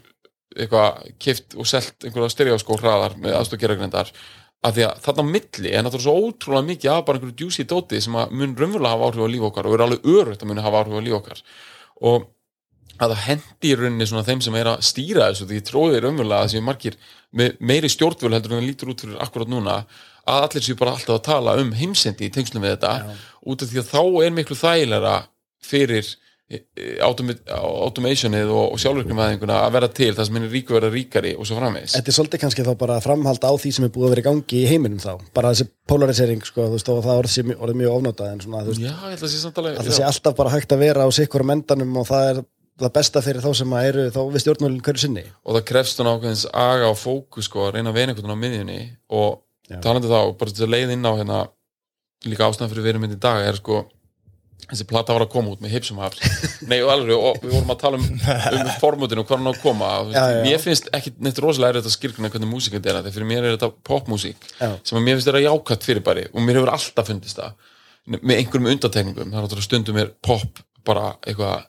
eitthvað kift og selt einhverja stereoskó hraðar með aðstofgerðagrindar að því að þarna á milli er náttúrulega svo ótrúlega mikið af bara einhverju juicy dóti sem að mun raunverulega hafa áhrif á líf okkar og er alveg örugt að mun hafa áhrif á líf okkar. Og að það hendi í rauninni svona þeim sem er að stýra þessu því ég tróði raunverulega að þessi margir með meiri stjórnvöld heldur en það lítur út fyrir akkurat núna að allir séu bara alltaf að tala um heimsendi í tengslum við þetta út af því að þá er miklu þægilega fyrir e, e, automationið og, og sjálfurknumæðinguna að vera til það sem henni ríku vera ríkari og svo framvegis. Þetta er svolítið kannski þá bara framhald á því sem er búið að vera í gangi í heiminum þá. Bara þessi polarisering, sko, þú veist, og það orðið mjög ofnotað en svona, þú veist, Já, að það sé alltaf bara hægt að vera á sikkur mendanum og það er það besta fyrir þá sem að eru þá við stjórnmálinn hverju sinni. og það krefst hún ákveðins aga og fókus sko, að reyna að vera einhvern veginn á miðjunni og talandi þá, bara að leið inn á hérna, líka ástæðan fyrir verið mynd í dag er sko, þessi plata var að koma út með hipsum hafs, nei og alveg og við vorum að tala um, um formutinu og hvað hann á að koma Já, já. mér finnst ekki neitt rosalega er þetta skilgruna hvernig þetta er, þegar fyrir mér er þetta popmúsík Já. sem að mér finnst þetta jákvætt fyrir bæri og mér hefur alltaf fundist það með einhverjum undatekningum, er náttúrulega stundum er pop bara eitthvað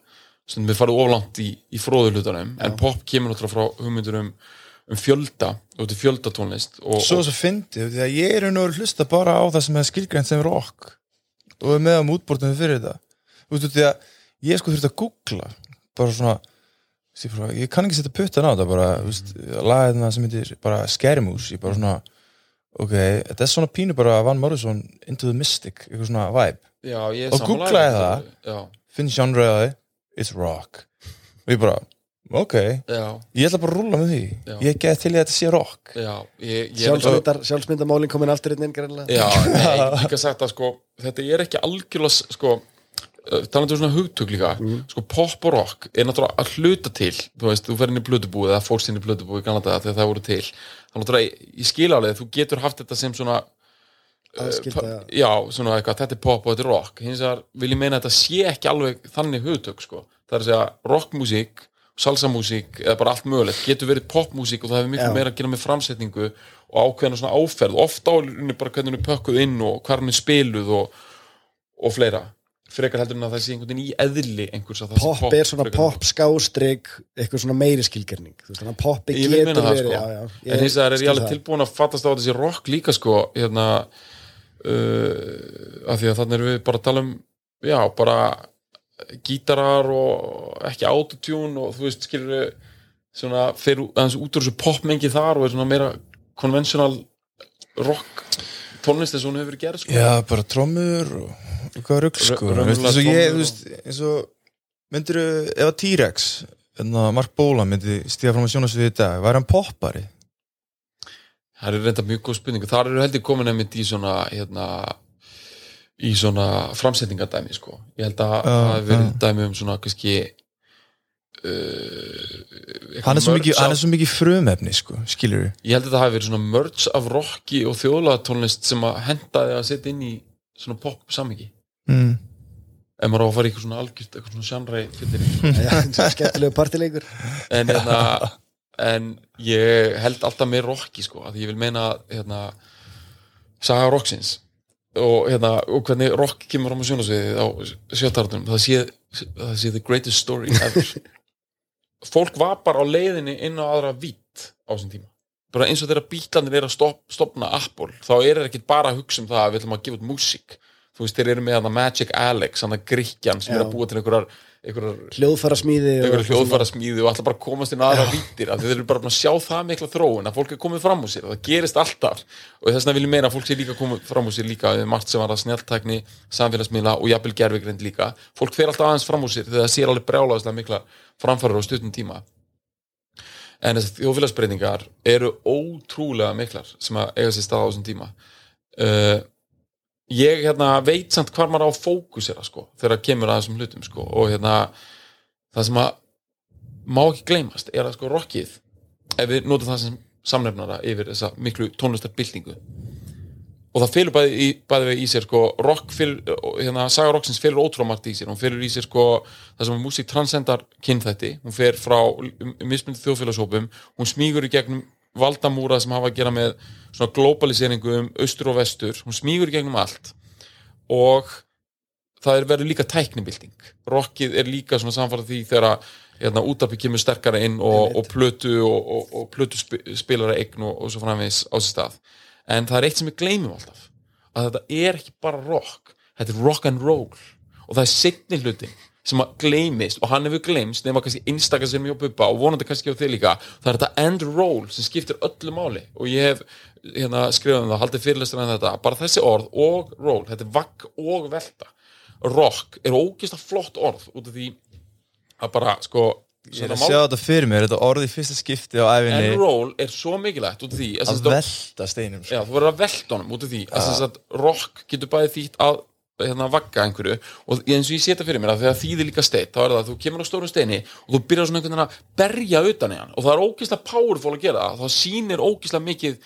stundum er farið oflant í, í fróðulutunum en pop kemur náttúrulega frá hugmyndur um, um fjölda, þetta er fjöldatónlist og, Svo og svo fyndið, því að ég er nú að hlusta bara á það sem er skilgrænt sem rock. Og er með á mútbortum fyrir þetta Þú veist, því að ég sko þurfti að googla bara svona ég kann ekki setja puttan á þetta bara, veist, lagðina sem heitir bara Skermus, ég bara svona ok, þetta er svona pínu bara Van Morrison Into the Mystic, eitthvað svona vibe. Já, og googlaði það. já, finn genreaði, it's rock. Og ég bara, ok. Já, ég ætla bara að rúlla með því. Já. ég get til í að þetta sé rock. Já ég, ég Sjálfsmyndar, sjálfsmyndamálinn komin aftur inn greinlega. Já, nei, líka sagt að sko þetta er ekki algjörlega sko uh, talandi um svona hugtök líka. Sko pop og rock er náttúrulega að hluta til þú veist, þú fer inn í blödubúið eða fórst inn í blödubúið í Kanada þegar það voru til. Þannig náttúrulega í skilálega þú getur haft þetta sem svona Aðskilda- pa- já, svona eitthvað, þetta er pop og þetta er rock. Hins vegar vil ég meina að þetta sé ekki alveg þannig hugtök sko, það er að segja rockmusík, salsamúsík eða bara allt mögulegt, getur verið popmusík og það hefur miklu meira að gera með framsetningu og ákveðna svona áferð, ofta á rauninni bara hvernig hún er pökkuð inn og hvað hún er spiluð og, og fleira. Frekar heldur en að það sé einhvern veginn í eðli einhvers að það sé Pop er svona frekar- pop skástrík eitthvað svona meiri skilgerning þannig að poppi getur verið sko. en hins vegar er ég alveg tilbúin að fattast á þessi rock líka sko. Hérna uh, af því að þannig erum við bara að tala um já, bara gítarar og ekki autotune og þú veist, skilur svona fyrir aðeins út úr þessu popmengi þar og er svona meira konvensjonal rock tónlist eins og hún hefur verið gerð sko. Já, bara trommur og eitthvað rugg sko eins og ég, þú veist, eins og myndir ef að T-Rex að Mark Bóla myndi stíða fram á sjónasviði í dag væri hann poppari? Það er reynda mjög góð spurning þar eru heldur komin einmitt í svona hérna, í svona framsetningadæmi sko. ég held að það hafi verið já. dæmi um svona kannski uh, Hann er mikið, hann af- er svo mikið frumefni sko, skilur ég held að það hafi verið svona merge af rocki og þjóðlatónlist sem að hendaði að setja inn í svona pop samhengi mm. ef maður á að fara í eitthvað svona algjört eitthvað svona sjanræ fyllir Já, skemmtilegu partileikur en, hérna, en ég held alltaf með rocki sko, að ég vil meina hérna, saga rocksins. Og, hérna, og hvernig rock kemur á sjónasviði á sjötartunum það sé, það sé the greatest story ever. Fólk var bara á leiðinni inn á aðra vitt á þessum tíma. Bara eins og þegar bítlandir er að stopna Apple, þá er það ekki bara að hugsa um það að við ætlum að gefa út músík þú veist, þeir eru með hana Magic Alex, hana Gríkjan sem er Já. að búa til einhverjar, einhverjar hljóðfæra smíði einhverju hljóðfæra smíði og alltaf bara komast inn aðra vítir því þeir eru bara að sjá það mikla þróun að fólk er komið fram úr sér það gerist alltaf. Og þess vegna vil ég meina að fólk sé líka komið fram úr sér líka við margt sem var að snjáltækni, samfélagsmiðla og jafnvel gerfigrind líka. Fólk fer alltaf aðeins fram úr sér þegar það sér alveg brjálaðislega mikla framfærar á stuttum tíma. En þessar þjóðfélagsbreytingar eru ótrúlega miklar sem að eiga sér stað á þessum tíma. Uh, ég hérna, veit samt hvar maður á að fókusera sko, þegar kemur að þessum hlutum sko, og hérna það sem að má ekki gleymast er að sko rockið ef við notum það sem samnefnara yfir þessa miklu tónlistarbyltingu og það fylgur bæði, bæði í sér sko rock fylgur, hérna saga rocksins fylgur ótrúlega margt í sér, hún fylgur í sér sko það sem að músík transcendar kynþætti. Hún fer frá mismundi þjóðfélagshópum. Hún smígur í gegnum valdamúra sem hafa að gera með svona globaliseringu um austur og vestur, hún smígur í gegnum allt. Og það er verið líka tæknibilding rockið er líka svona samfara því þegar hérna, útarpi kemur sterkara inn og, og plötu og, og, og plötu sp spilara eign og, svo framvegis á sér stað. En það er eitt sem við gleymum alltaf að þetta er ekki bara rock. Þetta er rock and roll. Og það er setni hlutin sem að gleymist og hann hefur gleymst nema kannski einstakar sem ég á buppa og vonandi kannski á þig líka það er þetta end roll sem skiptir öllu máli. Og ég hef hérna, skrifað um það, haldið fyrirlestur en þetta bara þessi orð og roll, þetta er vagg og velta. Rock er ógeðslega flott orð út af því að bara sko Ég er að sjá þetta fyrir mér, þetta orði fyrsta skipti á æfinni end roll er svo mikilvægt út af því að, að velta steinum sko. Já, þú verður að velta honum út af því að að rock getur bæði þýtt að hérna, vagga einhverju og eins og ég sé þetta fyrir mér að þegar þýðir líka steitt þá er það að þú kemur á stórum steini og þú byrjar svona einhvern veginn að berja utan í hann og það er ógeðslega powerful að gera það. Það sýnir ógeðslega mikið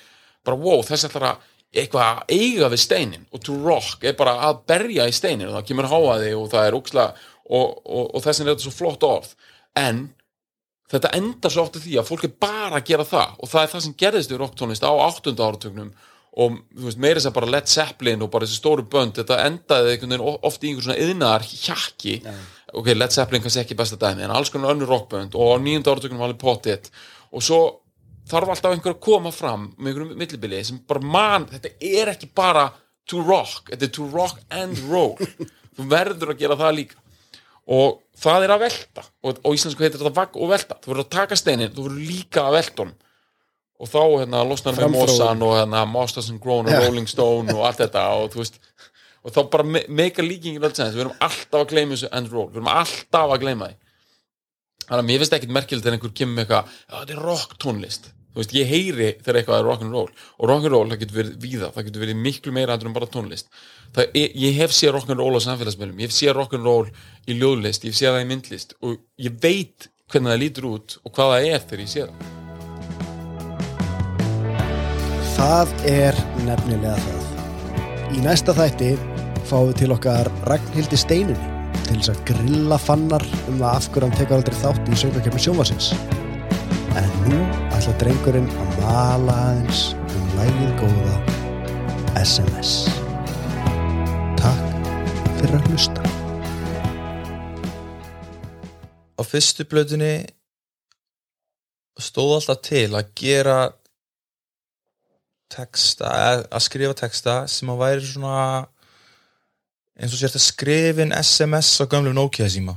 bara wow, þess ætlar að eitthvað að eiga við steinin og to rock er bara að berja í steinin og það kemur háaði og það er ógeðslega og, og, og þess er þetta svo flott orð. En þetta endar svo oft í því að fólk er bara að gera það og það er það sem gerðist í rocktónlist á áttunda áratögnum og þú veist, meira þess að bara Led Zeppelin og bara þessi stóru bönd, þetta endaði einhvern veginn o- oft í einhver svona yðnaðar hjakki. Ok, Led Zeppelin kannski ekki besta dæmi en alls konar önnur rockbönd og á nýjunda áratögnum var alveg potið og svo þarf alltaf einhver að koma fram með einhverjum millibili sem bara man, þetta er ekki bara to rock, þetta er to rock and roll. Þú verður að gera það líka. Og það er að velta. Og, og íslensku heitir þetta vagg og velta. Þú verður að taka steinin, þú verður líka að velta honum og þá hérna losnar Framþróun. Mossan og hérna Masters and Grown og. Rolling Stone og allt þetta og þú veist og þá bara me meika líkingin öll sens við erum alltaf að gleyma þessu end roll við erum alltaf að gleyma því. Þannig að mér finnst ekkit merkilegt þegar einhver kemur með eitthvað þetta er rock tónlist. Þú veist ég heyri þegar eitthvað er rock and roll. Og rock and roll það getur verið víða. Það getur verið miklu meira heldur en bara tónlist. Það er, ég hef séð rock and roll á samfélagsmiðlum. Ég hef séð rock and roll í ljóðlist. Ég hef séð það í myndlist. Og ég veit hvernig það lítur út og hvað það er þegar ég sé það Það er nefnilega það. Í næsta þætti fáum við til okkar Ragnhildi Steinunni til þess að grilla fannar um það af hverju hann tekur aldrei þátt í söngakefni sjónvarsins. En nú ætla drengurinn að mala aðeins um lægið góða SMS. Takk fyrir að hlusta. á fyrstu blöðunni stóð alltaf til að gera texta, að skrifa texta sem að væri svona eins og sért að skrifin SMS á gömlu Nokia síma.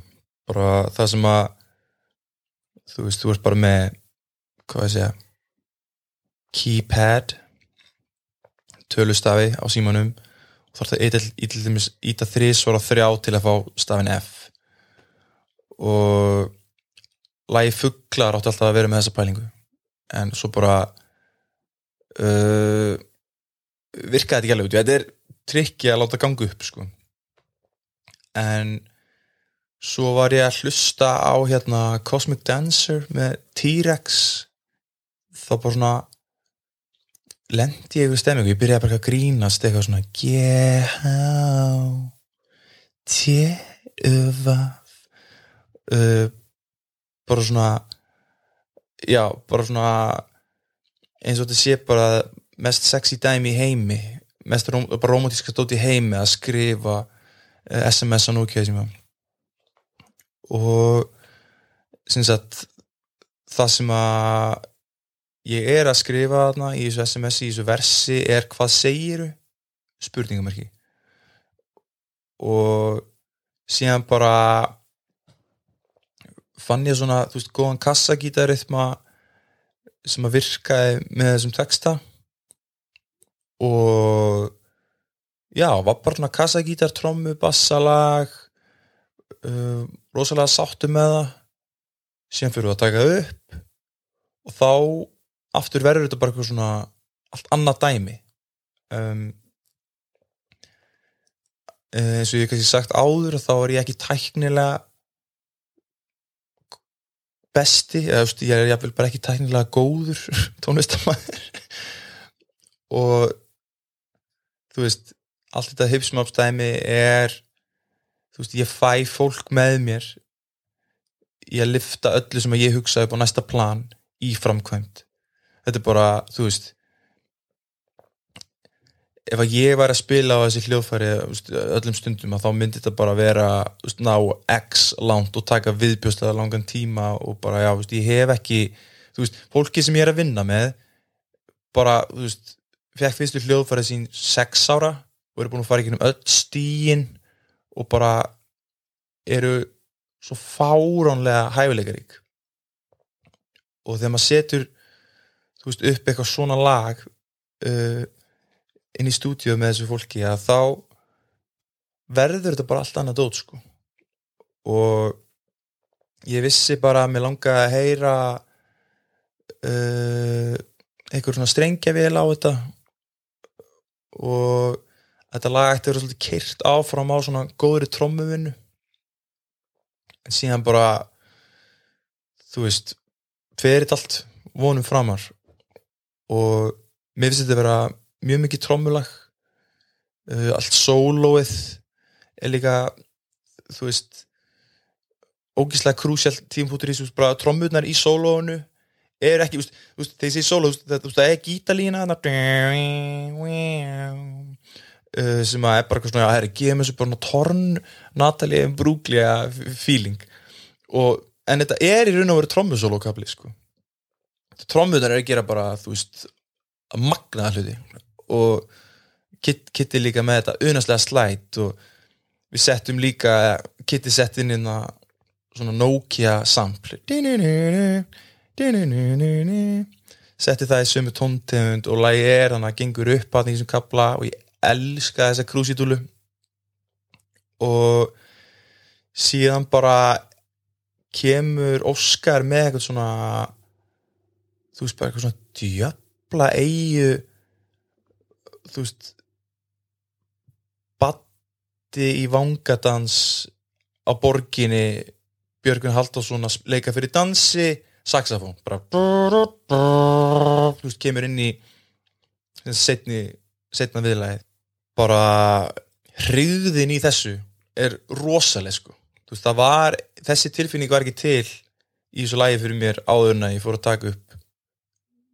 Bara það sem að þú veist, þú ert bara með hvað ég segja keypad tölustafi á símanum og þá er það íta, íta þrísvar og þrjá til að fá stafin F. Og lagi fugglar átti alltaf að vera með þessa pælingu. En svo bara uh, virkaði þetta ekki alveg út þetta er trikki að láta ganga upp sko. En svo var ég að hlusta á hérna Cosmic Dancer með T-Rex. Þá bara svona lendi ég við stemmingu, ég byrjaði bara að grínast eitthvað svona G-H T-U-V uh, bara svona já, bara svona eins og þetta sé bara mest sexy dæmi í heimi mest róm, bara romantíska stóti í heimi að skrifa uh, SMS á núkjöðu sem og syns að það sem að ég er að skrifa þarna í þessu SMS í þessu versi er hvað segiru? Spurningamarki og síðan bara fann ég svona þú veist, góðan kassagítarytma sem að virkaði með þessum texta. Og já, var bara svona kassagítar, trommu, bassalag uh, rosalega sáttu með það. Síðan fyrir að taka upp. Og þá aftur verður þetta bara eitthvað svona allt annað dæmi. Um, eins og ég hef kannski sagt áður þá er ég ekki tæknilega besti eða veist, ég er jáfnvel bara ekki tæknilega góður tónlistamæður og þú veist allt þetta hipsmápsdæmi er þú veist ég fæ fólk með mér í að lifta öllu sem ég hugsa upp á næsta plan í framkvæmt þetta er bara, þú veist ef að ég var að spila á þessi hljóðfæri öllum stundum að þá myndi þetta bara vera ná x langt og taka viðbjóstaða langan tíma og bara já, veist, ég hef ekki þú veist, fólki sem ég er að vinna með bara, þú veist fekk fyrstu hljóðfæri sín 6 ára og eru búin að fara ekki um öll stíin og bara eru svo fáránlega hæfileikarík. Og þegar maður setur þú veist, upp eitthvað svona lag uh, inn í stúdíu með þessu fólki að þá verður þetta bara allt annað dót sko. Og ég vissi bara að mér langa að heyra uh, einhver svona strengja vel á þetta. Og þetta lag ætti að vera svolítið kyrt áfram á svona góðri trommuvinnu. En síðan bara þú veist ferit allt vonum framar. Og mér finnst þetta að vera mjög mikið trommulag uh, allt sólóið er líka þú veist ógíslega krúsjál tímpútur í bara trommurnar í sólóinu er ekki, þú veist, þegar ég segi sóló það er gítalína uh, sem að er bara eitthvað svona að það er að gefa mér svo bara torn Natalie Bruglia feeling. Og, en þetta er í raun og veru trommusólókabli sko. Trómmunar er að gera bara þú veist að magna hluti og Kitty líka með þetta unaslega slætt og við settum líka Kitty sett inn inn að svona Nokia sample setti það í sömu tóntegund og lægi er þannig að gengur upp að því sem kapla og ég elska þessa krúsitúlu og síðan bara kemur Óskar með eitthvað svona þú veist bara eitthvað svona djöfla eigu þú veist batti í vangadans á borginni Björgun Haldásson að leika fyrir dansi saxofón bara þú veist kemur inn í setni, setna viðlæði bara hriðin í þessu er rosaleg sko. Veist, var, þessi tilfinning var ekki til í þessu lægi fyrir mér áður en að ég fór að taka upp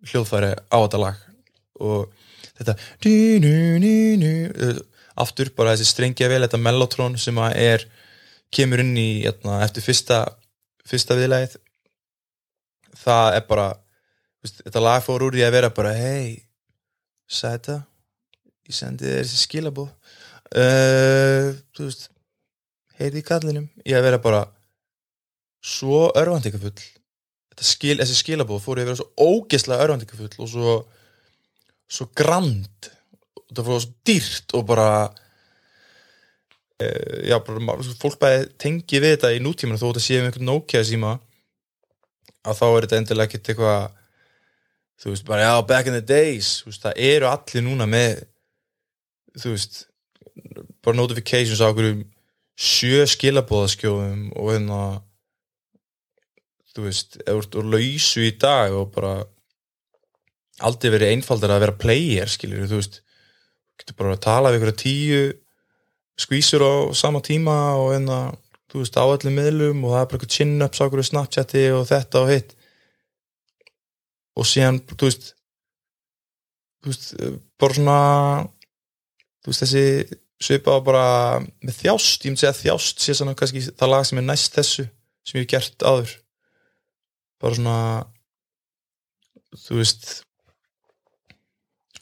hljóðfæri á þetta lag. Og þetta uh, aftur bara þessi strengja vel þetta mellotrón sem að er kemur inn í etna, hérna, eftir fyrsta fyrsta viðlæð það er bara veist, þetta lag fór úr því að vera bara hei, sæta ég sendi þér þessi skilabóð uh, þú veist heiti í kallinum ég að vera bara svo örvandeikafull þetta skil, þessi skilabóð fóru að vera svo ógeðslega örvandingafull og svo svo grand það fóru svo dýrt og bara e, já, bara fólk bæði tengi við þetta í nútímanu þó þetta séum einhvern Nokia síma að þá er þetta endilega ekkert eitthvað þú veist, bara já, back in the days veist, það eru allir núna með þú veist bara notifications á okkur sjö skilabóðaskjóðum og hérna þú veist, ert úr lausu í dag og bara aldrei verið einfaldar að vera player skilur, þú veist. Getur bara að tala við ykkur tíu skvísur á sama tíma og hérna, þú veist, á öllum miðlum og það er bara eitthvað chin-ups á okkur snapchati og þetta og hitt. Og síðan, þú veist þú veist, bara svona þú veist, þessi svipa á bara með þjást, ég myndi segja þjást sé svona kannski það lag sem er næst þessu sem ég hef gert áður. Bara svona þú veist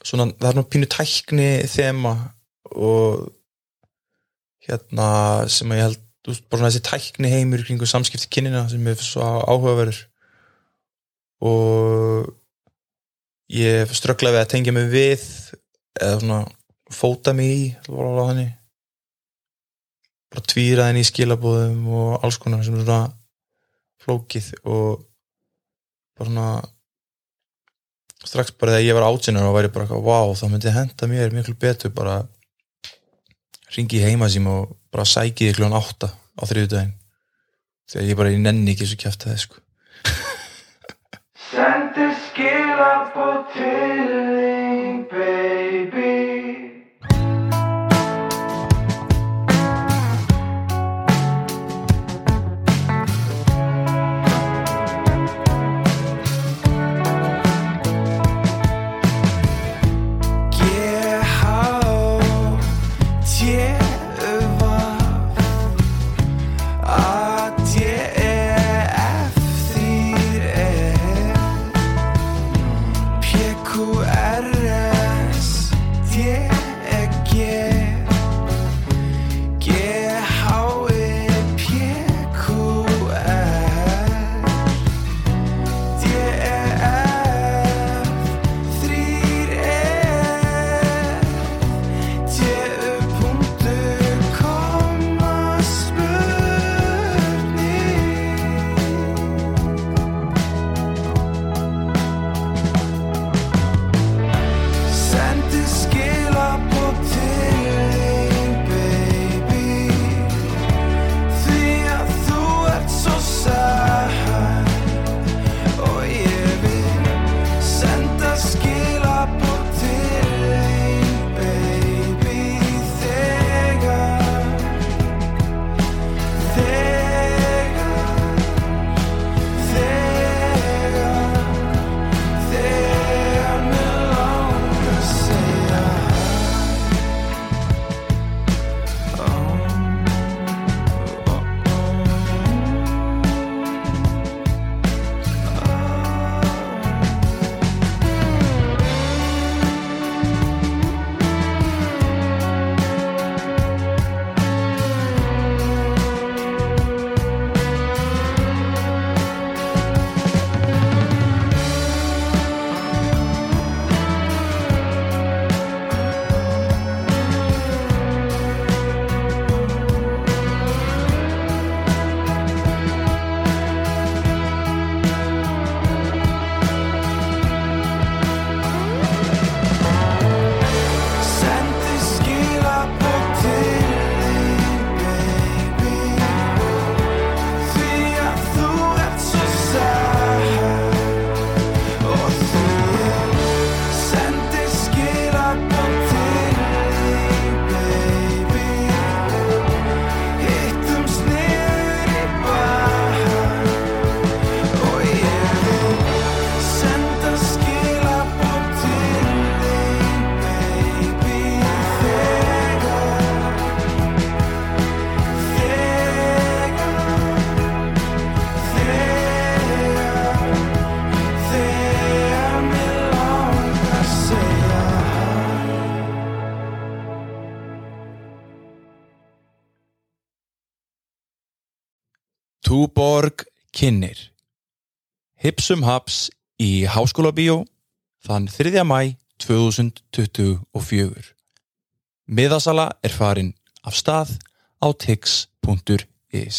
svona, það er nú pínu tækni þema og hérna sem ég held bara svona þessi tækni heimur í kringu samskipti kynina sem er svo áhugaverður. Og ég ströggla við að tengja mig við eða svona fóta mig í þannig bara tvíra þenni í skilabóðum og alls konar sem er svona flókið og bara svona strax bara þegar ég var átsinnar og væri bara wow, það myndi henda mér miklu betur bara ringi í heimasím og bara sæki því kljóðan átta á þriðudaginn þegar ég bara ég nenni ekki svo kjæft það sko. Sendi skilabóð til kynir Hipsum Haps í Háskóla Bíó þann 3. mæ 2024. Miðasala er farin af stað á tix.is.